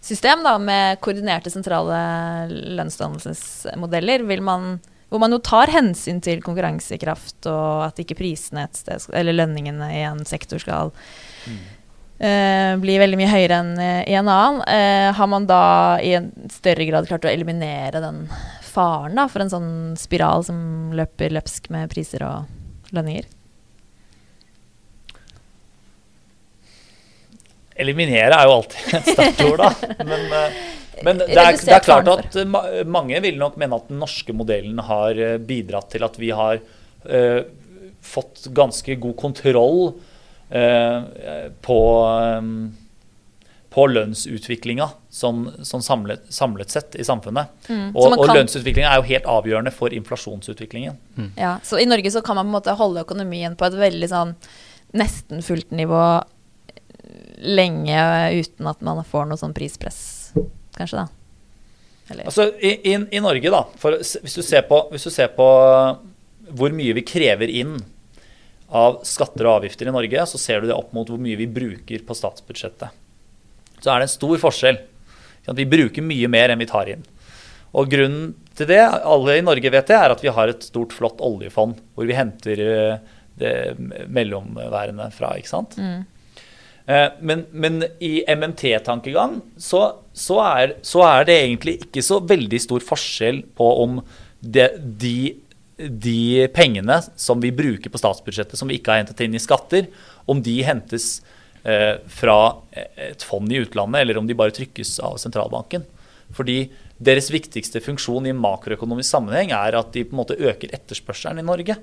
[SPEAKER 1] system da, med koordinerte sentrale lønnsdannelsesmodeller, vil man, hvor man jo tar hensyn til konkurransekraft og at ikke prisene et sted, eller lønningene i en sektor skal eh, bli veldig mye høyere enn eh, i en annen. Uh, har man da i en større grad klart å eliminere den faren da, for en sånn spiral som løper løpsk med priser og lønninger?
[SPEAKER 3] Eliminere er jo alltid et sterkt ord, da. Men, eh, men det, er, det er klart at eh, ma- mange vil nok mene at den norske modellen har eh, bidratt til at vi har uh, fått ganske god kontroll uh, på, um, på lønnsutviklinga sånn, sånn samlet, samlet sett i samfunnet.
[SPEAKER 1] Mm.
[SPEAKER 3] Og, og
[SPEAKER 1] kan-
[SPEAKER 3] lønnsutviklinga er jo helt avgjørende for inflasjonsutviklingen.
[SPEAKER 1] Ja, så i Norge så kan man på en måte holde økonomien på et veldig sånn nesten fullt nivå lenge uten at man får noe sånn prispress, kanskje da? Eller,
[SPEAKER 3] Altså, i, i, I Norge, da, for, hvis, du ser på, hvis du ser på hvor mye vi krever inn av skatter og avgifter i Norge, så ser du det opp mot hvor mye vi bruker på statsbudsjettet. Så er det en stor forskjell. Vi bruker mye mer enn vi tar inn. Og grunnen til det, alle i Norge vet det, er at vi har et stort, flott oljefond hvor vi henter eh, det mellomværende fra, ikke sant?
[SPEAKER 1] mm.
[SPEAKER 3] Eh, Men, men i MMT-tankegang så, så, så er det egentlig ikke så veldig stor forskjell på om det, de, de pengene som vi bruker på statsbudsjettet som vi ikke har hentet inn i skatter, om de hentes eh, fra et fond i utlandet, eller om de bare trykkes av sentralbanken. Fordi deres viktigste funksjon i makroøkonomisk sammenheng er at de på en måte øker etterspørselen i Norge.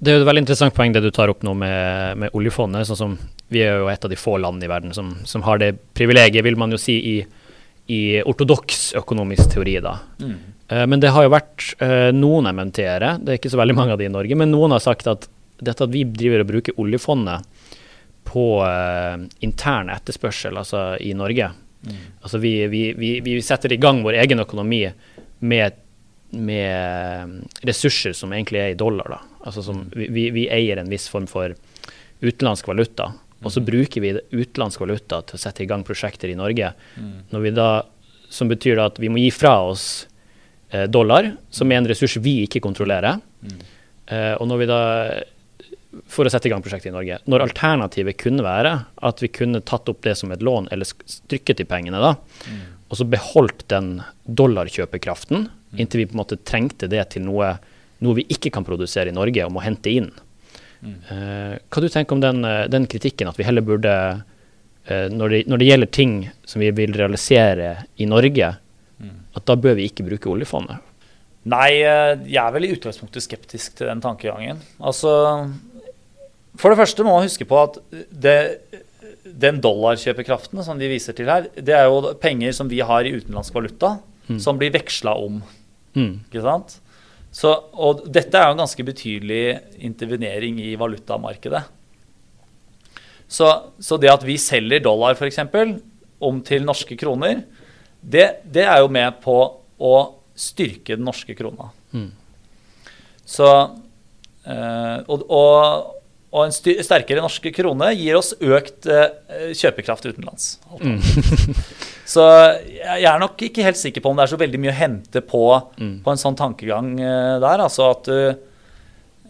[SPEAKER 2] Det er jo et veldig interessant poeng det du tar opp nå med, med oljefondet. sånn som Vi er jo et av de få land i verden som, som har det privilegiet, vil man jo si, i, i ortodoks økonomisk teori. da. Eh, men det har jo vært uh, noen MMT-ere, det er ikke så veldig mange av de i Norge, men noen har sagt at dette at vi driver og bruker oljefondet på uh, intern etterspørsel, altså i Norge Altså vi, vi, vi, vi setter i gang vår egen økonomi med, med ressurser som egentlig er i dollar. Da. Altså som, vi, vi- eier en viss form for utenlandsk valuta, og så bruker vi utenlandsk valuta til å sette i gang prosjekter i Norge. Vi da, som betyr da at vi må gi fra oss eh, dollar, som er en ressurs vi ikke kontrollerer. Eh, og når vi da for å sette i gang prosjektet i Norge. Når alternativet kunne være at vi kunne tatt opp det som et lån, eller trykket strykket i pengene, da, og så beholdt den dollarkjøpekraften inntil vi på en måte trengte det til noe, noe vi ikke kan produsere i Norge, og må hente inn. Eh, hva du tenker om den, eh, den kritikken, at vi heller burde uh, når, det, når det gjelder ting som vi vil realisere i Norge, at da bør vi ikke bruke oljefondet?
[SPEAKER 3] Nei, jeg er vel i utgangspunktet skeptisk til den tankegangen. Altså For det første må man huske på at det, den dollarkjøpekraften som de viser til her, det er jo penger som vi har i utenlandsk valuta, som blir veksla om.
[SPEAKER 2] Mm.
[SPEAKER 3] Ikke sant? Så, og dette er jo en ganske betydelig intervenering i valutamarkedet. Så, så det at vi selger dollar f.eks. om til norske kroner, det, det er jo med på å styrke den norske krona.
[SPEAKER 2] Mm.
[SPEAKER 3] Så øh, og, og, og en sterkere norske krone gir oss økt uh, kjøpekraft utenlands. Mm. Så jeg er nok ikke helt sikker på om det er så veldig mye å hente på, på en sånn tankegang uh, der. Altså at du,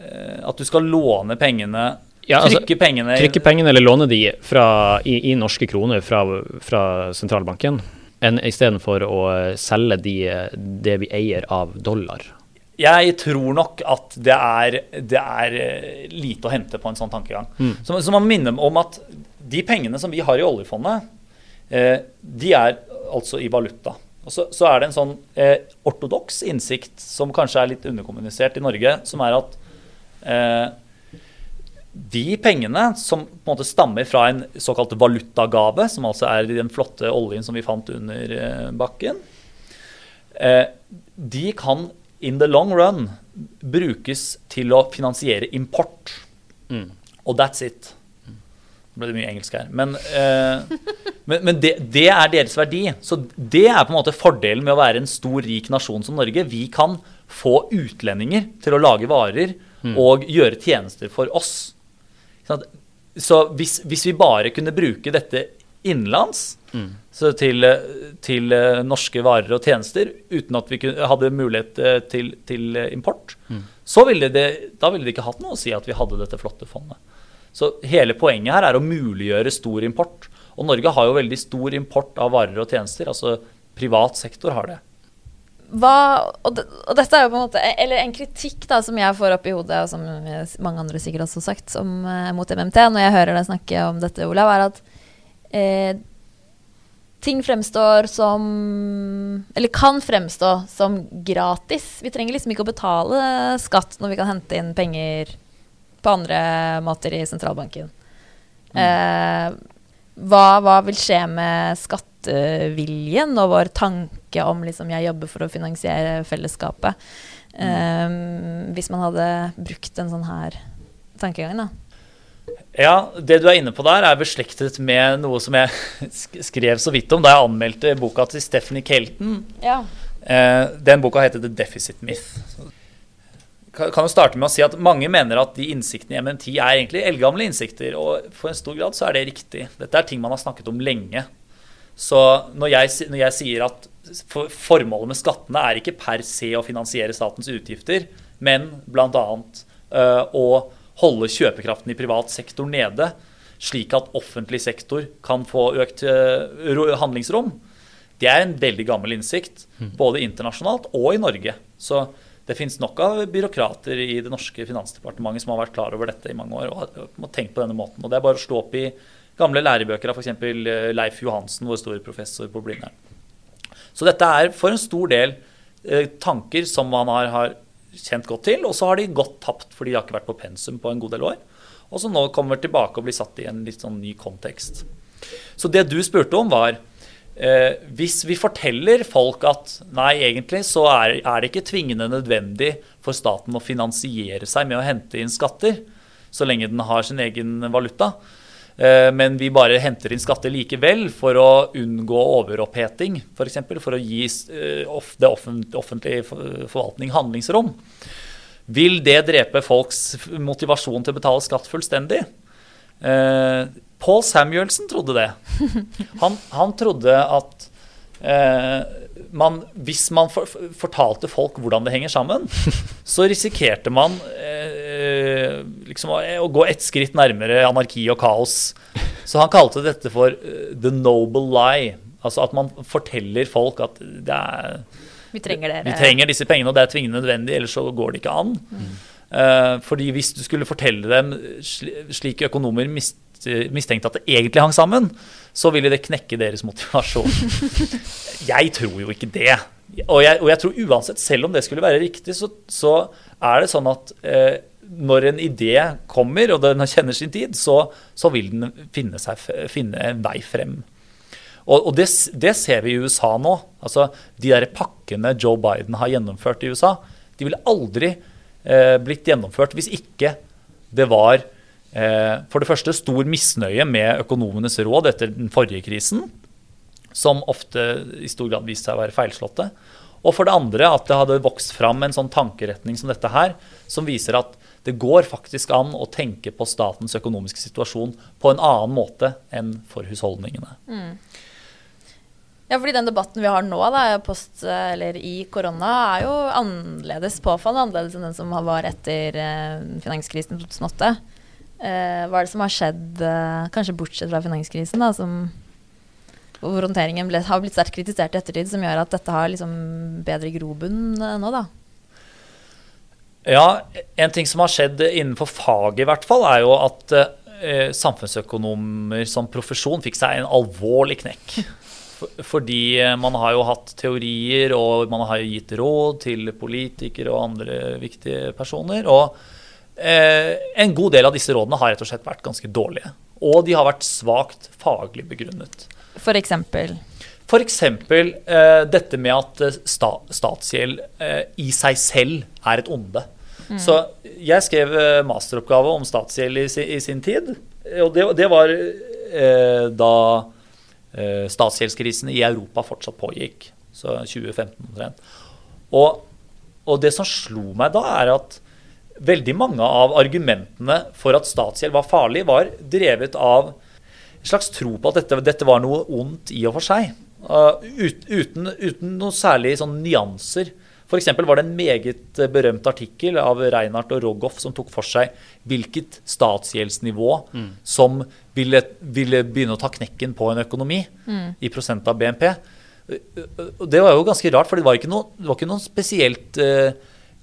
[SPEAKER 3] uh, at du skal låne pengene,
[SPEAKER 2] Ja, altså,
[SPEAKER 3] trykke pengene
[SPEAKER 2] Trykke pengene eller låne de fra, i, i norske kroner fra, fra sentralbanken, istedenfor å selge de, det vi eier av dollar.
[SPEAKER 3] Jeg tror nok at det er, det er eh, lite å hente på en sånn tankegang. Så, så man minner om at de pengene som vi har i oljefondet, eh, de er altså i valuta. Og så, så er det en sånn eh, ortodoks innsikt som kanskje er litt underkommunisert i Norge, som er at eh, de pengene som på en måte stammer fra en såkalt valutagave, som altså er den flotte oljen som vi fant under eh, bakken, eh, de kan in the long run brukes til å finansiere import.
[SPEAKER 2] Mm.
[SPEAKER 3] Og that's it. Nå ble det mye engelsk her. Men, eh, Men, men det, det, er deres verdi. Så det er på en måte fordelen med å være en stor, rik nasjon som Norge. Vi kan få utlendinger til å lage varer mm. og gjøre tjenester for oss. Så hvis, hvis, vi bare kunne bruke dette innenlands mm. til, til, eh, norske varer og tjenester uten at vi kunne, hadde mulighet eh, til, til import, mm. så ville det, da ville det ikke hatt noe å si at vi hadde dette flotte fondet. Så hele poenget her er å muliggjøre stor import. Og Norge har jo veldig stor import av varer og tjenester. Altså privat sektor har det.
[SPEAKER 1] Hva, og, det, og, dette er jo på en måte Eller en kritikk da som jeg får opp i hodet, og som mange andre sikkert også har sagt om, eh, mot MMT, når jeg hører deg snakke om dette, Olav, er at eh, ting fremstår som Eller kan fremstå som gratis. Vi trenger liksom ikke å betale skatt når vi kan hente inn penger på andre måter i sentralbanken. Mm. Eh, hva, hva, vil skje med skatteviljen og vår tanke om liksom, jeg jobber for å finansiere fellesskapet? Mm. Um, hvis man hadde brukt en sånn her tankegang, da.
[SPEAKER 3] Ja, det du er inne på der, er beslektet med noe som jeg skrev så vidt om da jeg anmeldte boka til Stephanie Kelton.
[SPEAKER 1] Ja.
[SPEAKER 3] Uh, den boka heter The Deficit Myth kan jo starte med å si at Mange mener at de innsiktene i MMT er egentlig eldgamle innsikter. Og for en stor grad så er det riktig. Dette er ting man har snakket om lenge. Så når jeg, når jeg sier at formålet med skattene er ikke per se å finansiere statens utgifter, men bl.a. annet å holde kjøpekraften i privat sektor nede, slik at offentlig sektor kan få økt uh, handlingsrom, det er en veldig gammel innsikt. Mm. Både internasjonalt og i Norge. Så det finnes nok av byråkrater i det norske finansdepartementet som har vært klar over dette i mange år og har tenkt på denne måten. Og Det er bare å slå opp i gamle lærebøker av f.eks. Eh, Leif Johansen, vår store professor på Blindern. Så dette er for en stor del eh, tanker som man har, har, kjent godt til, og så har de gått tapt fordi de har ikke vært på pensum på en god del år. Og som nå kommer tilbake og blir satt i en litt sånn ny kontekst. Så det du spurte om, var Eh, hvis vi forteller folk at nei, egentlig så er, er, det ikke tvingende nødvendig for staten å finansiere seg med å hente inn skatter, så lenge den har sin egen valuta, men vi bare henter inn skatter likevel for å unngå overoppheting, f.eks. For, eksempel, for å gi eh, det offentlige forvaltning handlingsrom, vil det drepe folks motivasjon til å betale skatt fullstendig? Eh, Paul Samuelsen trodde det. Han, han trodde at eh, man, hvis man for, fortalte folk hvordan det henger sammen, så risikerte man eh, liksom å, å, gå et skritt nærmere anarki og kaos. Så han kalte dette for uh, the noble lie. Altså at man forteller folk at det er
[SPEAKER 1] vi trenger,
[SPEAKER 3] vi trenger disse pengene, og det er tvingende nødvendig, ellers så går det ikke an. Mm. Uh, fordi hvis du skulle fortelle dem slik økonomer mist, mistenkte at det egentlig hang sammen, så ville det knekke deres motivasjon. Jeg tror jo ikke det. Og jeg, og jeg tror uansett, selv om det skulle være riktig, så, så er det sånn at eh, når en idé kommer, og den kjenner sin tid, så, så vil den finne, seg, finne, en vei frem. Og, og det, det, ser vi i USA nå. Altså, de der pakkene Joe Biden har gjennomført i USA, de ville aldri eh, blitt gjennomført hvis ikke det var for det første stor misnøye med økonomenes råd etter den forrige krisen, som ofte i stor grad viste seg å være feilslåtte. Og for det andre at det hadde vokst fram en sånn tankeretning som dette her, som viser at det går faktisk an å tenke på statens økonomiske situasjon på en annen måte enn for husholdningene. Mm.
[SPEAKER 1] Ja, fordi den debatten vi har nå, da, post, eller i korona, er jo annerledes, påfallende annerledes enn den som var etter eh, finanskrisen i 2008. Eh, hva er det som har skjedd, eh, kanskje bortsett fra finanskrisen, da, som, hvor håndteringen ble, har blitt sterkt kritisert i ettertid, som gjør at dette har liksom bedre grobunn eh, nå, da?
[SPEAKER 3] Ja, en ting som har skjedd innenfor faget i hvert fall, er jo at eh, samfunnsøkonomer som profesjon fikk seg en alvorlig knekk. Fordi eh, man har jo hatt teorier, og man har jo gitt råd til politikere og andre viktige personer. Og en god del av disse rådene har rett og slett vært ganske dårlige. Og de har vært svakt faglig begrunnet.
[SPEAKER 1] For eksempel?
[SPEAKER 3] For eksempel eh, dette med at eh, sta, statsgjeld eh, i seg selv er et onde. Mm. Så jeg skrev eh, masteroppgave om statsgjeld i, i, sin tid. Og det, det var da eh, statsgjeldskrisen i Europa fortsatt pågikk. Så 2015 omtrent. Og, og det som slo meg da, er at veldig mange av argumentene for at statsgjeld var farlig, var drevet av en slags tro på at dette, dette var noe ondt i og for seg. Uh, ut, uten, uten noen særlige sånn nyanser. F.eks. var det en meget eh, berømt artikkel av Reinhardt og Rogoff som tok for seg hvilket statsgjeldsnivå mm. som ville, ville, begynne å ta knekken på en økonomi mm. i prosent av BNP. Det var jo ganske rart, for det var ikke, noe, det var ikke noen spesielt uh,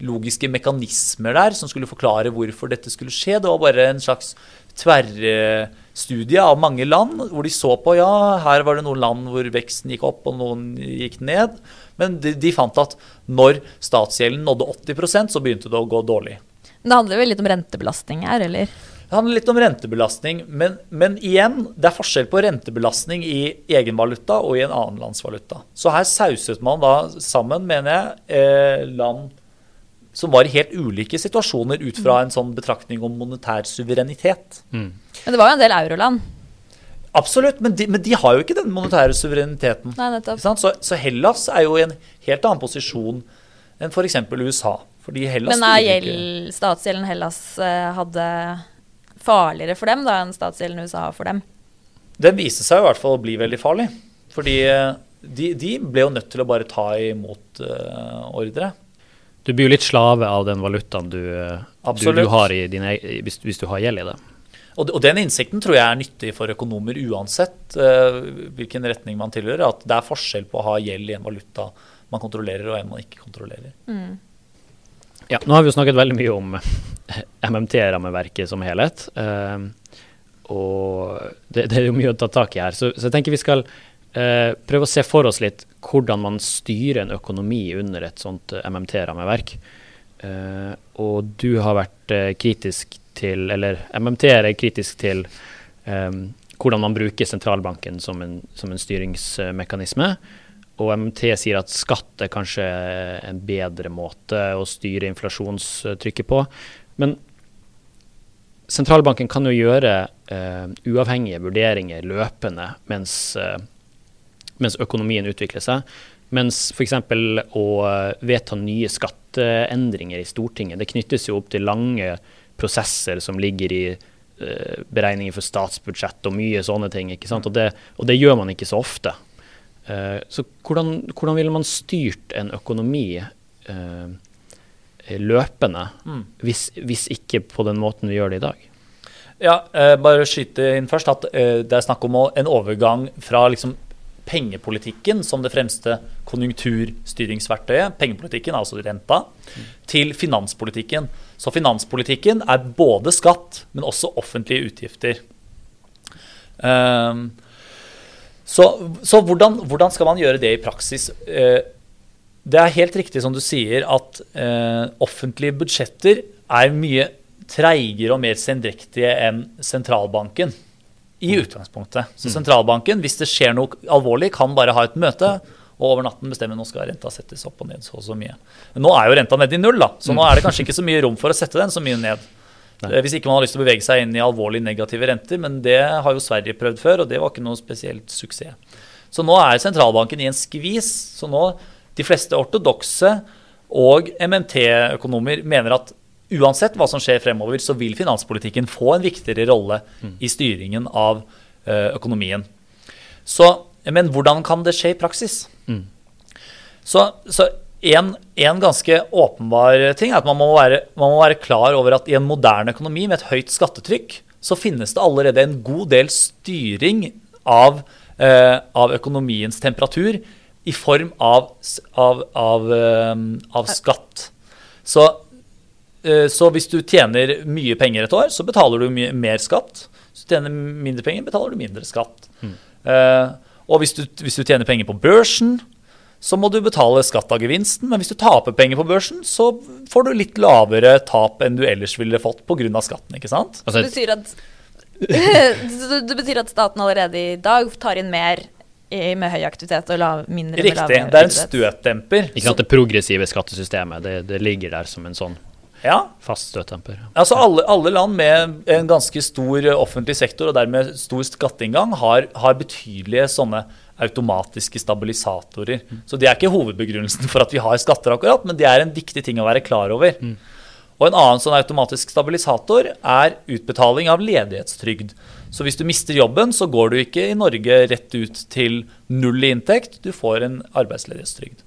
[SPEAKER 3] logiske mekanismer der som skulle forklare hvorfor dette skulle skje. Det var bare en slags tverrstudie av mange land, hvor de så på ja, her var det noen land hvor veksten gikk opp og noen gikk ned. Men de, de fant at når statsgjelden nådde 80% så begynte det å gå dårlig.
[SPEAKER 1] Det handler vel litt om rentebelastning her, eller?
[SPEAKER 3] Det handler litt om rentebelastning, men, men, igjen, det er forskjell på rentebelastning i egen valuta og i en annen lands valuta. Så her sauset man da sammen, mener jeg, eh, land som var i helt ulike situasjoner ut fra en sånn betraktning om monetær suverenitet.
[SPEAKER 1] Mm. Men det var jo en del euroland?
[SPEAKER 3] Absolutt, men de, men de, har jo ikke den monetære suvereniteten.
[SPEAKER 1] Nei, nettopp.
[SPEAKER 3] Så, så, Hellas er jo i en helt annen posisjon enn f.eks. USA. Fordi Hellas
[SPEAKER 1] men er gjeld, statsgjelden Hellas uh, hadde farligere for dem da enn statsgjelden USA har for dem?
[SPEAKER 3] Den viste seg i hvert fall å bli veldig farlig. Fordi uh, de, de, ble jo nødt til å bare ta imot uh, ordre.
[SPEAKER 2] Du blir jo litt slave av den valutaen du, du, du har din, hvis, hvis, du har gjeld i det.
[SPEAKER 3] Og, og, den innsikten tror jeg er nyttig for økonomer uansett uh, hvilken retning man tilhører. At det er forskjell på å ha gjeld i en valuta man kontrollerer, og en man ikke kontrollerer. Mm.
[SPEAKER 2] Ja, nå har vi jo snakket veldig mye om MMT-rammeverket som helhet. Uh, og det, det, er jo mye å ta tak i her. Så, så jeg tenker vi skal uh, prøve å se for oss litt hvordan man styrer en økonomi under et sånt MMT-rammeverk. og du har vært kritisk til, eller MMT er kritisk til um, hvordan man bruker sentralbanken som en, som en, styringsmekanisme. Og MMT sier at skatt er kanskje en bedre måte å styre inflasjonstrykket på. Men sentralbanken kan jo gjøre uh, uavhengige vurderinger løpende mens, uh, mens økonomien utvikler seg. Mens f.eks. å vedta nye skatteendringer i Stortinget, det knyttes jo opp til lange prosesser som ligger i uh, beregninger for statsbudsjett og mye sånne ting. ikke sant? Og det, og det gjør man ikke så ofte. Uh, så hvordan, hvordan, ville man styrt en økonomi uh, løpende, mm. hvis, hvis, ikke på den måten vi gjør det i dag?
[SPEAKER 3] Ja, bare skyte inn først at det er snakk om en overgang fra liksom pengepolitikken som det fremste konjunkturstyringsverktøyet, pengepolitikken, altså renta, til finanspolitikken. Så finanspolitikken er både skatt, men også offentlige utgifter. Um, så, så hvordan, hvordan, skal man gjøre det i praksis? Uh, det er helt riktig som du sier at uh, offentlige budsjetter er mye treigere og mer sendrektige enn sentralbanken i utgangspunktet. Så sentralbanken, hvis det skjer noe alvorlig, kan bare ha et møte og over natten bestemme nå skal renta settes opp og ned så og så mye. Men nå er jo renta nede i null, da, så nå er det kanskje ikke så mye rom for å sette den så mye ned. Nei. Eh, hvis ikke man har lyst til å bevege seg inn i alvorlig negative renter, men det har jo Sverige prøvd før, og det var ikke noe spesielt suksess. Så nå er sentralbanken i en skvis. Så nå de fleste ortodokse og MMT-økonomer mener at uansett hva som skjer fremover, så vil finanspolitikken få en viktigere rolle i styringen av uh, økonomien. Så, men hvordan kan det skje i praksis? Mm. Så, så en, en, ganske åpenbar ting er at man må, være, man må, være, klar over at i en moderne økonomi med et høyt skattetrykk, så finnes det allerede en god del styring av, eh, av økonomiens temperatur i form av, av, av, uh, av skatt. Så Eh, så hvis du tjener mye penger et år, så betaler du mer skatt. Hvis du tjener mindre penger, betaler du mindre skatt. Mm. og hvis du, hvis du, tjener penger på børsen, så må du betale skatt av gevinsten. Men hvis du taper penger på børsen, så får du litt lavere tap enn du ellers ville fått pga. skatten. ikke sant?
[SPEAKER 1] Altså, det, betyr at, det betyr at staten allerede i dag tar inn mer med høy aktivitet og lav, mindre
[SPEAKER 3] Riktig.
[SPEAKER 1] med lav
[SPEAKER 3] Riktig. Det er en støtdemper.
[SPEAKER 2] Ikke sant, Det progressive skattesystemet det, det ligger der som en sånn
[SPEAKER 3] Ja,
[SPEAKER 2] fast støttemper.
[SPEAKER 3] Altså alle, alle land med en ganske stor offentlig sektor og dermed stor skatteinngang har, har betydelige sånne automatiske stabilisatorer. Så det er ikke hovedbegrunnelsen for at vi har skatter, akkurat, men det er en viktig ting å være klar over. Og en annen sånn automatisk stabilisator er utbetaling av ledighetstrygd. Så hvis du mister jobben, så går du ikke i Norge rett ut til null i inntekt, du får en arbeidsledighetstrygd.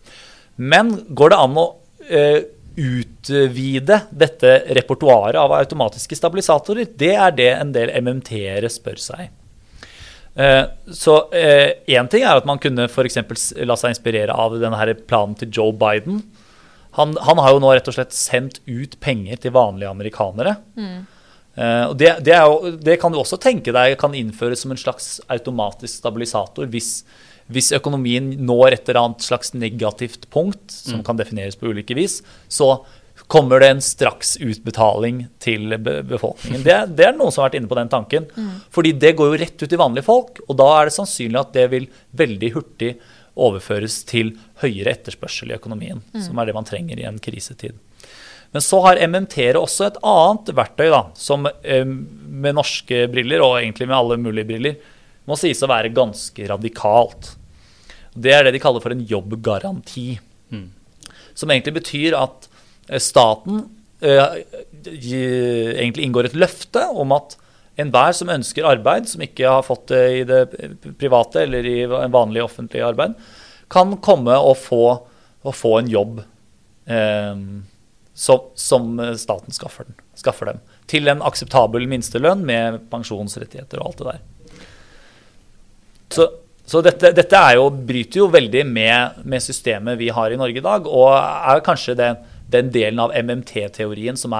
[SPEAKER 3] Men går det an å eh, utvide dette repertoaret av automatiske stabilisatorer? Det er det en del MMT-ere spør seg. Eh, så én eh, ting er at man kunne f.eks. la seg inspirere av denne planen til Joe Biden. Han, han, har jo nå rett og slett sendt ut penger til vanlige amerikanere. Mm. Uh, og det, det, jo, det, kan du også tenke deg kan innføres som en slags automatisk stabilisator hvis, hvis økonomien når et eller annet slags negativt punkt, som mm. kan defineres på ulike vis, så kommer det en straksutbetaling til befolkningen. Det, det, er noen som har vært inne på den tanken. Mm. Fordi det går jo rett ut i vanlige folk, og da er det sannsynlig at det vil veldig hurtig overføres til høyere etterspørsel i økonomien, mm. som er det man trenger i en krisetid. Men så har MMT-ere også et annet verktøy, da, som eh, med norske briller, og egentlig med alle mulige briller, må sies å være ganske radikalt. Det er det de kaller for en jobbgaranti. Mm. Som egentlig betyr at eh, staten eh, egentlig inngår et løfte om at enhver som ønsker arbeid, som ikke har fått det i det private eller i en vanlig offentlig arbeid, kan komme og få, og få en jobb. Eh, som, som staten skaffer, den, skaffer, dem. Til en akseptabel minstelønn med pensjonsrettigheter og alt det der. Så, så dette, dette jo, bryter jo veldig med, med, systemet vi har i Norge i dag, og er kanskje den, den delen av MMT-teorien som,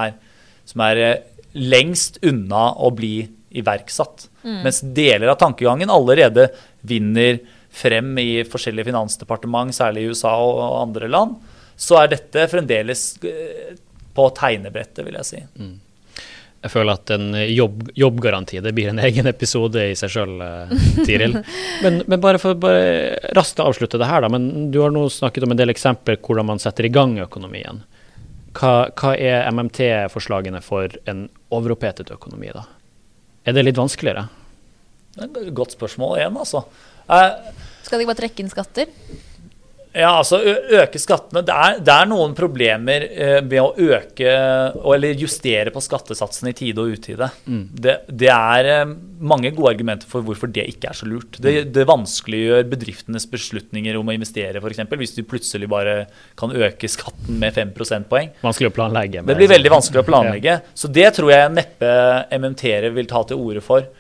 [SPEAKER 3] som, er eh, lengst unna å bli iverksatt. Mm. Mens deler av tankegangen allerede vinner frem i forskjellige finansdepartement, særlig i USA og andre land så er dette fremdeles eh, på tegnebrettet, vil jeg si. Mm.
[SPEAKER 2] Jeg føler at en jobb, jobbgaranti det blir en egen episode i seg sjøl, eh, Tiril. Men, men, bare for bare raskt å avslutte det her, da. Men du har nå snakket om en del eksempler hvordan man setter i gang økonomien. Hva, hva er MMT-forslagene for en overopphetet økonomi, da? Er det litt vanskeligere?
[SPEAKER 3] Det er et godt spørsmål igjen, altså. Eh,
[SPEAKER 1] Skal de bare trekke inn skatter?
[SPEAKER 3] Ja, altså øke skattene. Det er, det er noen problemer eh, med å øke eller justere på skattesatsene i tide og utide. Mm. Det, det, er eh, mange gode argumenter for hvorfor det ikke er så lurt. Det, mm. det vanskeliggjør bedriftenes beslutninger om å investere, f.eks. Hvis du plutselig bare kan øke skatten med 5 prosentpoeng.
[SPEAKER 2] Vanskelig å planlegge.
[SPEAKER 3] Det blir veldig vanskelig å planlegge. Så det tror jeg neppe MMT-ere vil ta til orde for.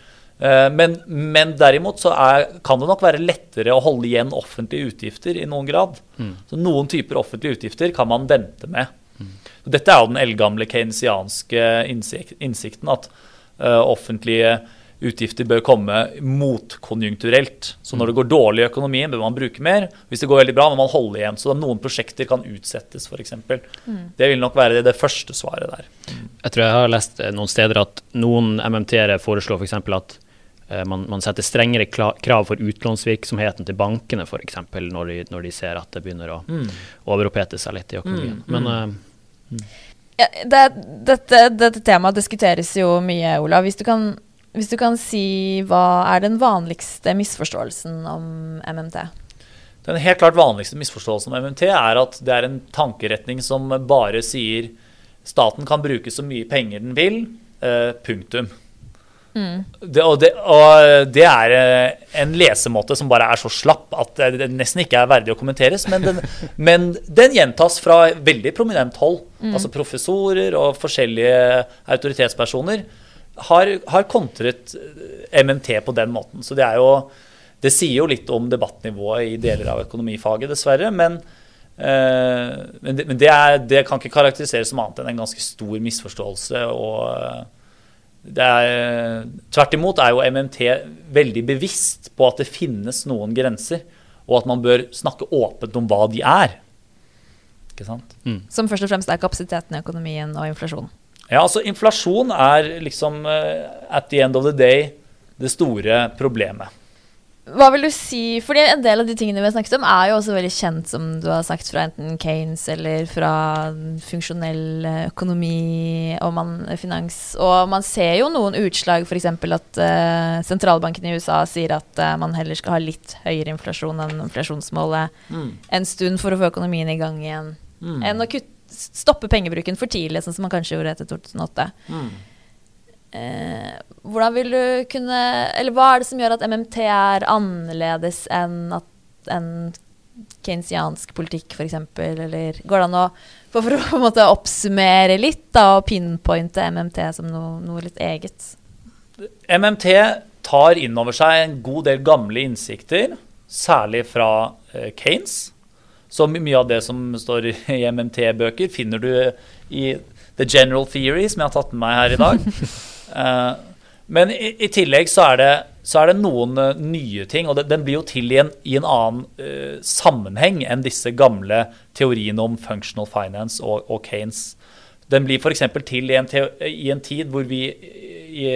[SPEAKER 3] Eh, men, men, derimot så er, kan det nok være lettere å holde igjen offentlige utgifter i noen grad. Mm. Så Noen typer offentlige utgifter kan man vente med. Mm. Dette er jo den eldgamle keynesianske innsikten at uh, offentlige utgifter bør komme motkonjunkturelt. Så når det går dårlig i økonomien, bør man bruke mer. Hvis det går veldig bra, må man holde igjen. Så noen prosjekter kan utsettes, f.eks. Mm. Det vil nok være det, det første svaret der.
[SPEAKER 2] Mm. Jeg tror jeg har lest noen steder at noen MMT-ere foreslår f.eks. For at Eh, man, man, setter strengere krav for utlånsvirksomheten til bankene f.eks. Når, de, når de ser at det begynner å mm. overopphete seg litt i økonomien. Mm. Men uh,
[SPEAKER 1] ja, det, dette, dette, temaet diskuteres jo mye, Ola. Hvis du, kan, hvis du kan si hva er den vanligste misforståelsen om MMT?
[SPEAKER 3] Den helt klart vanligste misforståelsen om MMT er at det er en tankeretning som bare sier staten kan bruke så mye penger den vil, uh, punktum. Mm. Det, og, det, og, det, er eh, en lesemåte som bare er så slapp at det nesten ikke er verdig å kommenteres. Men den, men den gjentas fra veldig prominent hold. Mm. Altså professorer og forskjellige autoritetspersoner har, har, kontret eh, MMT på den måten. Så det er jo Det sier jo litt om debattnivået i deler av økonomifaget, dessverre. Men, øh, men, det, men det, er, det, kan ikke karakteriseres som annet enn en ganske stor misforståelse. og er, tvert imot er jo MMT veldig bevisst på at det finnes noen grenser, og at man bør snakke åpent om hva de er. Ikke sant?
[SPEAKER 1] Mm. Som først og fremst er kapasiteten i økonomien og inflasjonen?
[SPEAKER 3] Ja, altså inflasjon er liksom uh, at the end of the day det store problemet.
[SPEAKER 1] Hva vil du si Fordi en del av de tingene vi har snakket om, er jo også veldig kjent, som du har sagt, fra enten Kanes eller fra funksjonell økonomi og man, finans. Og man ser jo noen utslag, f.eks. at uh, sentralbanken i USA sier at uh, man heller skal ha litt høyere inflasjon enn inflasjonsmålet
[SPEAKER 3] Mm.
[SPEAKER 1] en stund for å få økonomien i gang igjen.
[SPEAKER 3] Mm.
[SPEAKER 1] Enn å kutte, stoppe pengebruken for tidlig, sånn som man kanskje gjorde etter 2008.
[SPEAKER 3] Mm.
[SPEAKER 1] Eh, hvordan vil du kunne Eller hva er det som gjør at MMT er annerledes enn at en keynesiansk politikk, f.eks.? Eller går det an å for, for å på en måte oppsummere litt da, og pinpointe MMT som noe, noe litt eget?
[SPEAKER 3] MMT tar inn over seg en god del gamle innsikter, særlig fra eh, Keynes. Så mye av det som står i MMT-bøker, finner du i The General Theory, som jeg har tatt med meg her i dag. Eh, men i, i tillegg så er det, så er det noen eh, nye ting, og det, den blir jo til i en, i en annen uh, sammenheng enn disse gamle teoriene om functional finance og, og Keynes. Den blir f.eks. til i en, i en tid hvor vi i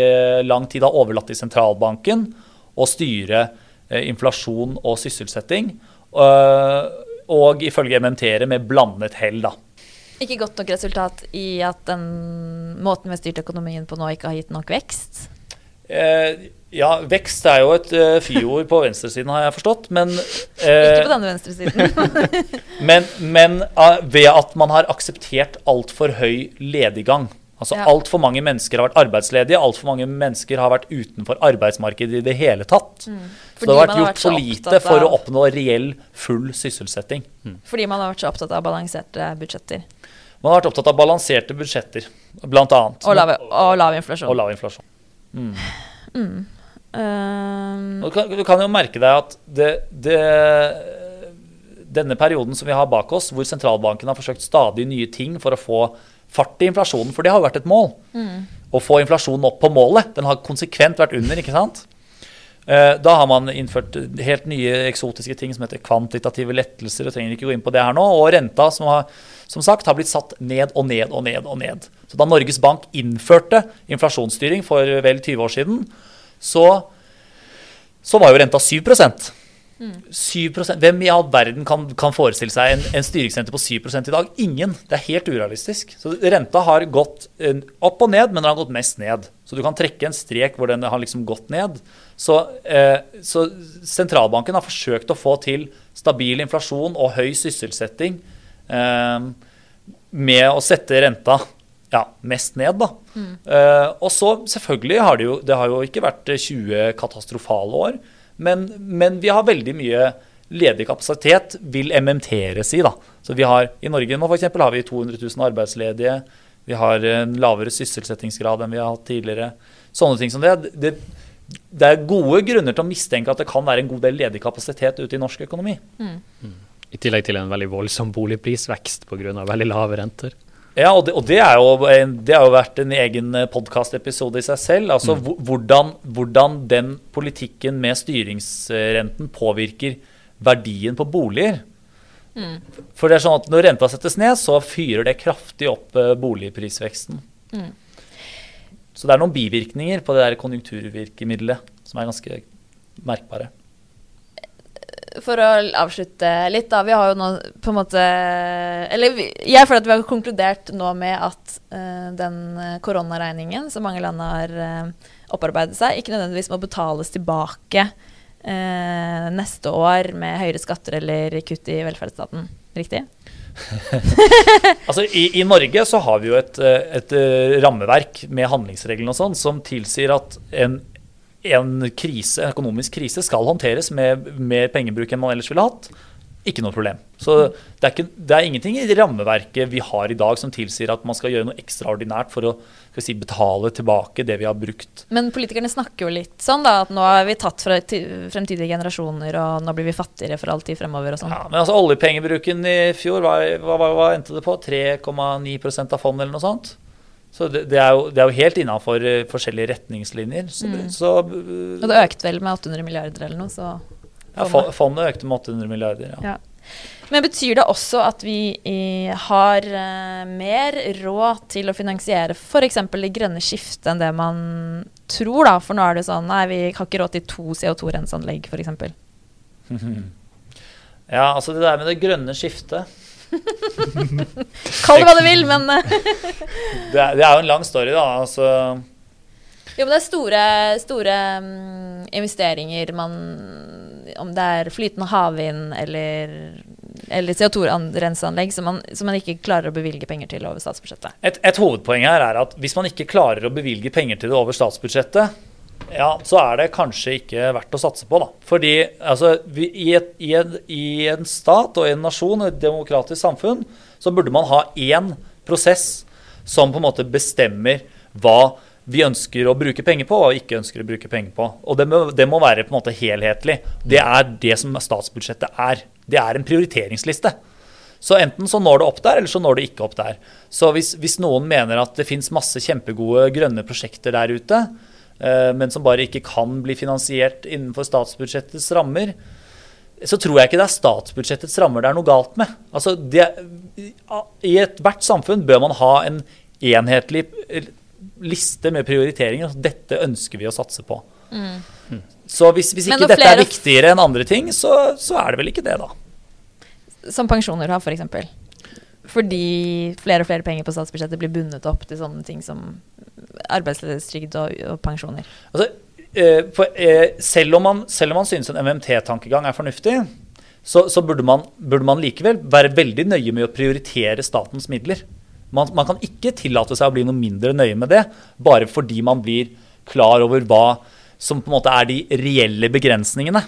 [SPEAKER 3] lang tid har overlatt til sentralbanken å styre uh, inflasjon og sysselsetting. Uh, Og ifølge MMT-ere med blandet hell, da.
[SPEAKER 1] Ikke godt nok resultat i at den måten vi har styrt økonomien på nå, ikke har gitt nok vekst?
[SPEAKER 3] Eh, ja, vekst er jo et uh, fyord på venstresiden, har jeg forstått. Men,
[SPEAKER 1] Ikke
[SPEAKER 3] eh,
[SPEAKER 1] på denne venstresiden.
[SPEAKER 3] men, men uh, ved at man har akseptert altfor høy lediggang. Altså
[SPEAKER 1] Ja.
[SPEAKER 3] Altfor mange mennesker har vært arbeidsledige, altfor mange mennesker har vært utenfor arbeidsmarkedet i det hele tatt.
[SPEAKER 1] Mm. Fordi
[SPEAKER 3] det har vært gjort
[SPEAKER 1] så
[SPEAKER 3] for lite for å oppnå reell full sysselsetting.
[SPEAKER 1] Fordi man har vært så opptatt av balanserte budsjetter.
[SPEAKER 3] Man har vært opptatt av balanserte budsjetter, blant annet.
[SPEAKER 1] Og lav, og lav inflasjon.
[SPEAKER 3] Og lav inflasjon.
[SPEAKER 1] Mm.
[SPEAKER 3] Mm. Um. Du kan, du kan jo merke deg at det, det, denne perioden som vi har bak oss, hvor sentralbanken har forsøkt stadig nye ting for å få fart i inflasjonen, for det har jo vært et mål. Å få inflasjonen opp på målet. Den har konsekvent vært under, ikke sant? Eh, Da har man innført helt nye eksotiske ting som heter kvantitative lettelser. og trenger ikke gå inn på det her nå, Og renta, som, har, som sagt, har blitt satt ned og ned og ned. og ned. Så Da Norges Bank innførte inflasjonsstyring for vel 20 år siden, så, så var jo renta 7 7% Hvem i all verden kan, kan forestille seg en, en styringsrente på 7 i dag? Ingen. Det er helt urealistisk. Så Renta har gått eh, opp og ned, men den har gått mest ned. Så du kan trekke en strek hvor den har liksom gått ned. Så, eh, så sentralbanken har forsøkt å få til stabil inflasjon og høy sysselsetting eh, med å sette renta ja, mest ned, da. Eh, og så selvfølgelig har det jo Det har jo ikke vært 20 katastrofale år, men, men vi har veldig mye ledig kapasitet, vil MMT-ere si. da. Så vi har, I Norge nå for eksempel, har vi 200 000 arbeidsledige. Vi har en lavere sysselsettingsgrad enn vi har hatt tidligere. Sånne ting som det. det. Det er gode grunner til å mistenke at det kan være en god del ledig kapasitet ute i norsk økonomi.
[SPEAKER 2] I tillegg til en veldig voldsom boligprisvekst pga. veldig lave renter.
[SPEAKER 3] Ja, og det, og det, er jo, en- det har jo vært en egen podkastepisode i seg selv. Altså mm. hvordan, hvordan den politikken med styringsrenten påvirker verdien på boliger. For det er sånn at når renta settes ned, så fyrer det kraftig opp boligprisveksten. boligprisveksten. Så det er noen bivirkninger på det der konjunkturvirkemiddelet som er ganske merkbare.
[SPEAKER 1] For å avslutte litt, da. Vi har jo nå på en måte Eller jeg føler at vi har konkludert nå med at uh, den koronaregningen som mange land har uh, opparbeidet seg, ikke nødvendigvis må betales tilbake uh, neste år med høyere skatter eller kutt i velferdsstaten. Riktig?
[SPEAKER 3] Altså, i, I Norge så har vi jo et, et rammeverk med handlingsreglene og sånn som tilsier at en, en krise, økonomisk krise skal håndteres med mer pengebruk enn man ellers ville hatt. Ikke noe problem. Så det er, ikke, det er ingenting i rammeverket vi har i dag som tilsier at man skal gjøre noe ekstraordinært for å skal si, betale tilbake det vi har brukt.
[SPEAKER 1] Men politikerne snakker jo litt sånn, da. At nå har vi tatt fra fremtidige generasjoner, og nå blir vi fattigere for all tid fremover og sånn.
[SPEAKER 3] Ja, men altså oljepengebruken i fjor, hva, hva, hva endte det på? 3,9% av fondet eller noe sånt? Så det, det, er jo, det er jo helt innafor uh, forskjellige retningslinjer. Så, så uh,
[SPEAKER 1] Og det økte vel med 800 milliarder eller noe, så
[SPEAKER 3] ja, fondet økte med 800 milliarder. Ja.
[SPEAKER 1] ja. Men betyr det også at vi i, har eh, mer råd til å finansiere f.eks. det grønne skiftet enn det man tror, da? For nå er det sånn nei, vi har ikke råd til to CO2-renseanlegg, f.eks.
[SPEAKER 3] Ja, altså det der med det grønne skiftet
[SPEAKER 1] Kall det hva du vil, men eh,
[SPEAKER 3] det er, det er jo en lang story, da. Altså,
[SPEAKER 1] Jo, men det er store, store mm, investeringer man Om det er flytende havvind eller, eller CO2-renseanlegg som, man- som man ikke klarer å bevilge penger til over statsbudsjettet.
[SPEAKER 3] et, et hovedpoeng her er at hvis man ikke klarer å bevilge penger til det over statsbudsjettet, ja, så er det kanskje ikke verdt å satse på. da. Fordi altså, vi, i, et, i, en, I en stat og en nasjon et demokratisk samfunn så burde man ha én prosess som på en måte bestemmer hva vi ønsker å bruke penger på og ikke ønsker å bruke penger på. Og det må, det må være på en måte helhetlig. Det er det som statsbudsjettet er. Det er en prioriteringsliste. Så enten så når det opp der, eller så når det ikke opp der. Så hvis, hvis noen mener at det fins masse kjempegode grønne prosjekter der ute, men som bare ikke kan bli finansiert innenfor statsbudsjettets rammer, så tror jeg ikke det er statsbudsjettets rammer det er noe galt med. Altså, det, I ethvert samfunn bør man ha en enhetlig eh, liste med prioriteringer. Altså, Dette ønsker vi å satse på. Så hvis, hvis ikke dette er viktigere enn andre ting, så, så er det vel ikke det, da.
[SPEAKER 1] Som pensjoner har, f.eks. For Fordi flere og flere penger på statsbudsjettet blir bundet opp til sånne ting som arbeidsledighetstrygd og, og pensjoner.
[SPEAKER 3] Altså, eh, for, eh, selv, om man, selv om man synes en MMT-tankegang er fornuftig, så, så burde, man, burde man likevel være veldig nøye med å prioritere statens midler. Man, man kan ikke tillate seg å bli noe mindre nøye med det, bare fordi man blir klar over hva som på en måte er de reelle begrensningene.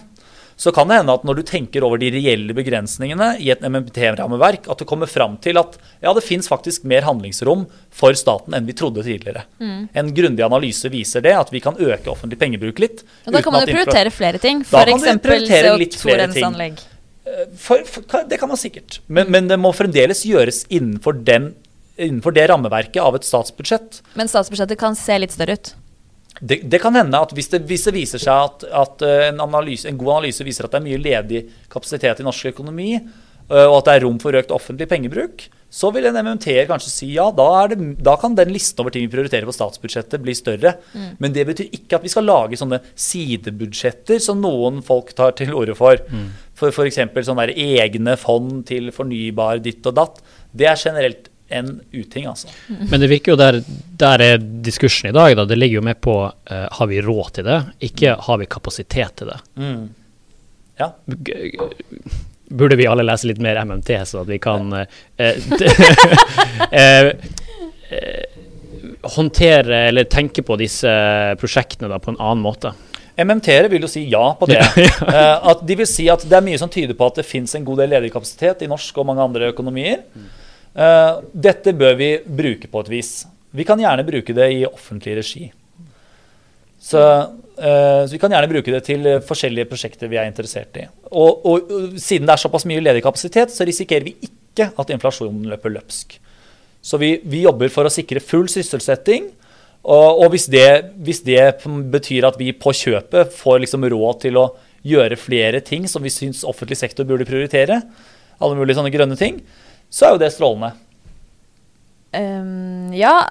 [SPEAKER 3] Så kan det hende at når du tenker over de reelle begrensningene i et MMT-rammeverk, at du kommer fram til at ja, det fins faktisk mer handlingsrom for staten enn vi trodde tidligere. En grundig analyse viser det, at vi kan øke offentlig pengebruk litt.
[SPEAKER 1] Og da kan man jo prioritere flere ting. F.eks.
[SPEAKER 3] kan du prioritere litt flere ting.
[SPEAKER 1] CO2-renseanlegg.
[SPEAKER 3] for, for, Det kan man sikkert. Men, men det må fremdeles gjøres innenfor, den, innenfor det rammeverket av et statsbudsjett.
[SPEAKER 1] Men statsbudsjettet kan se litt større ut.
[SPEAKER 3] Det, det kan hende at hvis det, hvis det viser seg at, at eh, en, analyse, en god analyse viser at det er mye ledig kapasitet i norsk økonomi, eh, og at det er rom for økt offentlig pengebruk, så vil en MMT-er kanskje si ja, da, er det, da kan den listen over ting vi prioriterer på statsbudsjettet bli større. Men det betyr ikke at vi skal lage sånne sidebudsjetter som noen folk tar til orde for. For f.eks. sånne egne fond til fornybar ditt og datt. Det er generelt en uting, altså.
[SPEAKER 2] Men det virker jo der, der er diskursen i dag, da. Det ligger jo med på uh, har vi råd til det, ikke har vi kapasitet til det.
[SPEAKER 3] Ja.
[SPEAKER 2] G- g- Burde vi alle lese litt mer MMT, så at vi kan uh, eh, håndtere eller tenke på disse prosjektene da, på en annen måte?
[SPEAKER 3] MMT-ere vil jo si ja på det. At de vil si at det er mye som tyder på at det fins en god del ledig kapasitet i norsk og mange andre økonomier. Eh, dette bør vi bruke på et vis. Vi kan gjerne bruke det i offentlig regi. Så, eh, så vi kan gjerne bruke det til forskjellige prosjekter vi er interessert i. Og, og siden det er såpass mye ledig kapasitet, så risikerer vi ikke at inflasjonen løper løpsk. Så vi, vi jobber for å sikre full sysselsetting. Og, og hvis, det, hvis det betyr at vi på kjøpet får liksom råd til å gjøre flere ting som vi syns offentlig sektor burde prioritere, alle mulige sånne grønne ting, så er jo det strålende.
[SPEAKER 1] Um, ja,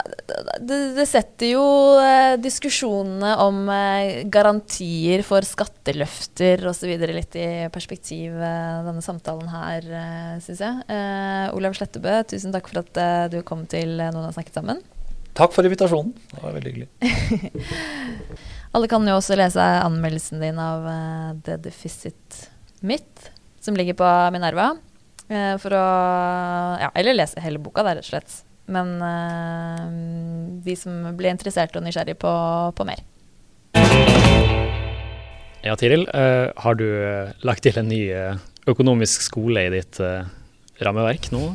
[SPEAKER 1] det, det setter jo eh, diskusjonene om eh, garantier for skatteløfter osv. litt i perspektiv, eh, denne samtalen her, uh, syns jeg. Eh, Olav Slettebø, tusen takk for at eh, du kom til eh, Noen har snakket sammen.
[SPEAKER 3] Takk for invitasjonen. Det var veldig hyggelig.
[SPEAKER 1] Alle kan jo også lese anmeldelsen din av eh, The Deficit Myth, som ligger på Minerva. Eh, for å Ja, eller lese hele boka, da, rett og slett. Men eh, de som blir interessert og nysgjerrig på, på mer.
[SPEAKER 2] Ja, Tiril, eh, har du lagt til en ny økonomisk skole i ditt rammeverk nå?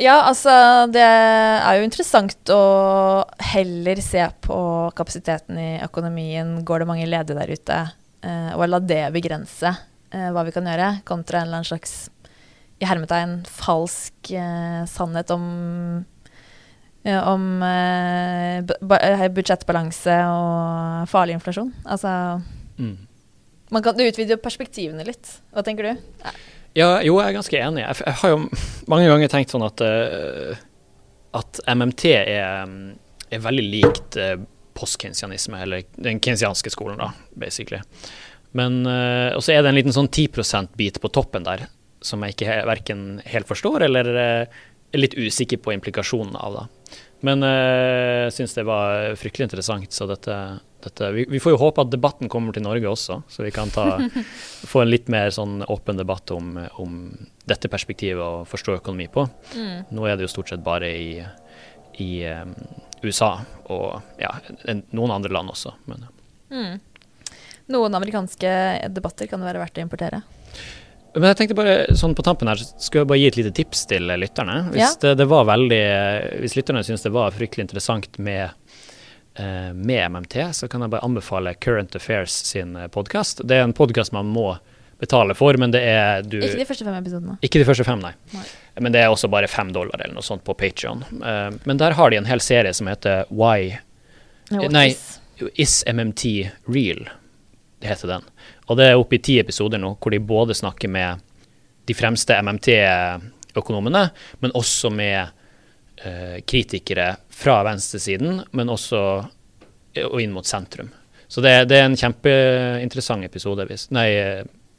[SPEAKER 1] Ja, altså det er jo interessant å heller se på kapasiteten i økonomien. Går det mange ledige der ute? Og la det begrense eh, hva vi kan gjøre, kontra en eller annen slags i hermetegn falsk eh, sannhet om eh, om eh, eh, budsjettbalanse og farlig inflasjon. Altså
[SPEAKER 2] Mm.
[SPEAKER 1] man kan, Du utvider jo perspektivene litt. Hva tenker du?
[SPEAKER 2] Ja, jo, jeg er ganske enig. Jeg, jeg har jo mange ganger tenkt sånn at, uh, at MMT er, er veldig likt uh, postkinsianisme, eller den kinsianske skolen, da, basically. Men uh, Og så er det en liten sånn 10 %-bit på toppen der som jeg ikke verken helt forstår, eller uh, er litt usikker på implikasjonen av. da. Men jeg uh, syns det var fryktelig interessant, så dette dette, vi, vi, får jo håpe at debatten kommer til Norge også, så vi kan ta, få en litt mer sånn åpen debatt om, om, dette perspektivet og forstå økonomi på. Mm. Nå er det jo stort sett bare i, i um, USA og ja, noen andre land også. Men,
[SPEAKER 1] mm. Noen amerikanske debatter kan det være verdt å importere?
[SPEAKER 2] Men jeg tenkte bare, sånn på tampen her, skulle jeg bare gi et lite tips til lytterne. Hvis, ja. det, det, var veldig, hvis lytterne syns det var fryktelig interessant med Eh, med MMT, så kan jeg bare anbefale Current Affairs sin eh, podkast. Det er en podkast man må betale for, men det er du
[SPEAKER 1] Ikke de første fem episodene?
[SPEAKER 2] Ikke de første fem, nei. nei. Men det er også bare fem dollar eller noe sånt på Patrion. Uh, men der har de en hel serie som heter Why
[SPEAKER 1] no,
[SPEAKER 2] Nei, is. is MMT real? Det heter den. Og det er oppe i ti episoder nå, hvor de både snakker med de fremste MMT-økonomene, men også med uh, kritikere fra venstresiden, men også eh, og inn mot sentrum. Så det, det er en kjempeinteressant episode, hvis, nei,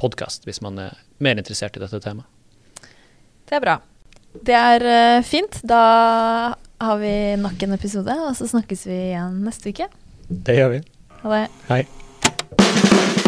[SPEAKER 2] podkast, hvis man er mer interessert i dette temaet.
[SPEAKER 1] Det er bra. Det er uh, fint. Da har vi nok en episode, og så snakkes vi igjen neste uke.
[SPEAKER 2] Det gjør vi.
[SPEAKER 1] Ha det.
[SPEAKER 2] Hei. Thank you.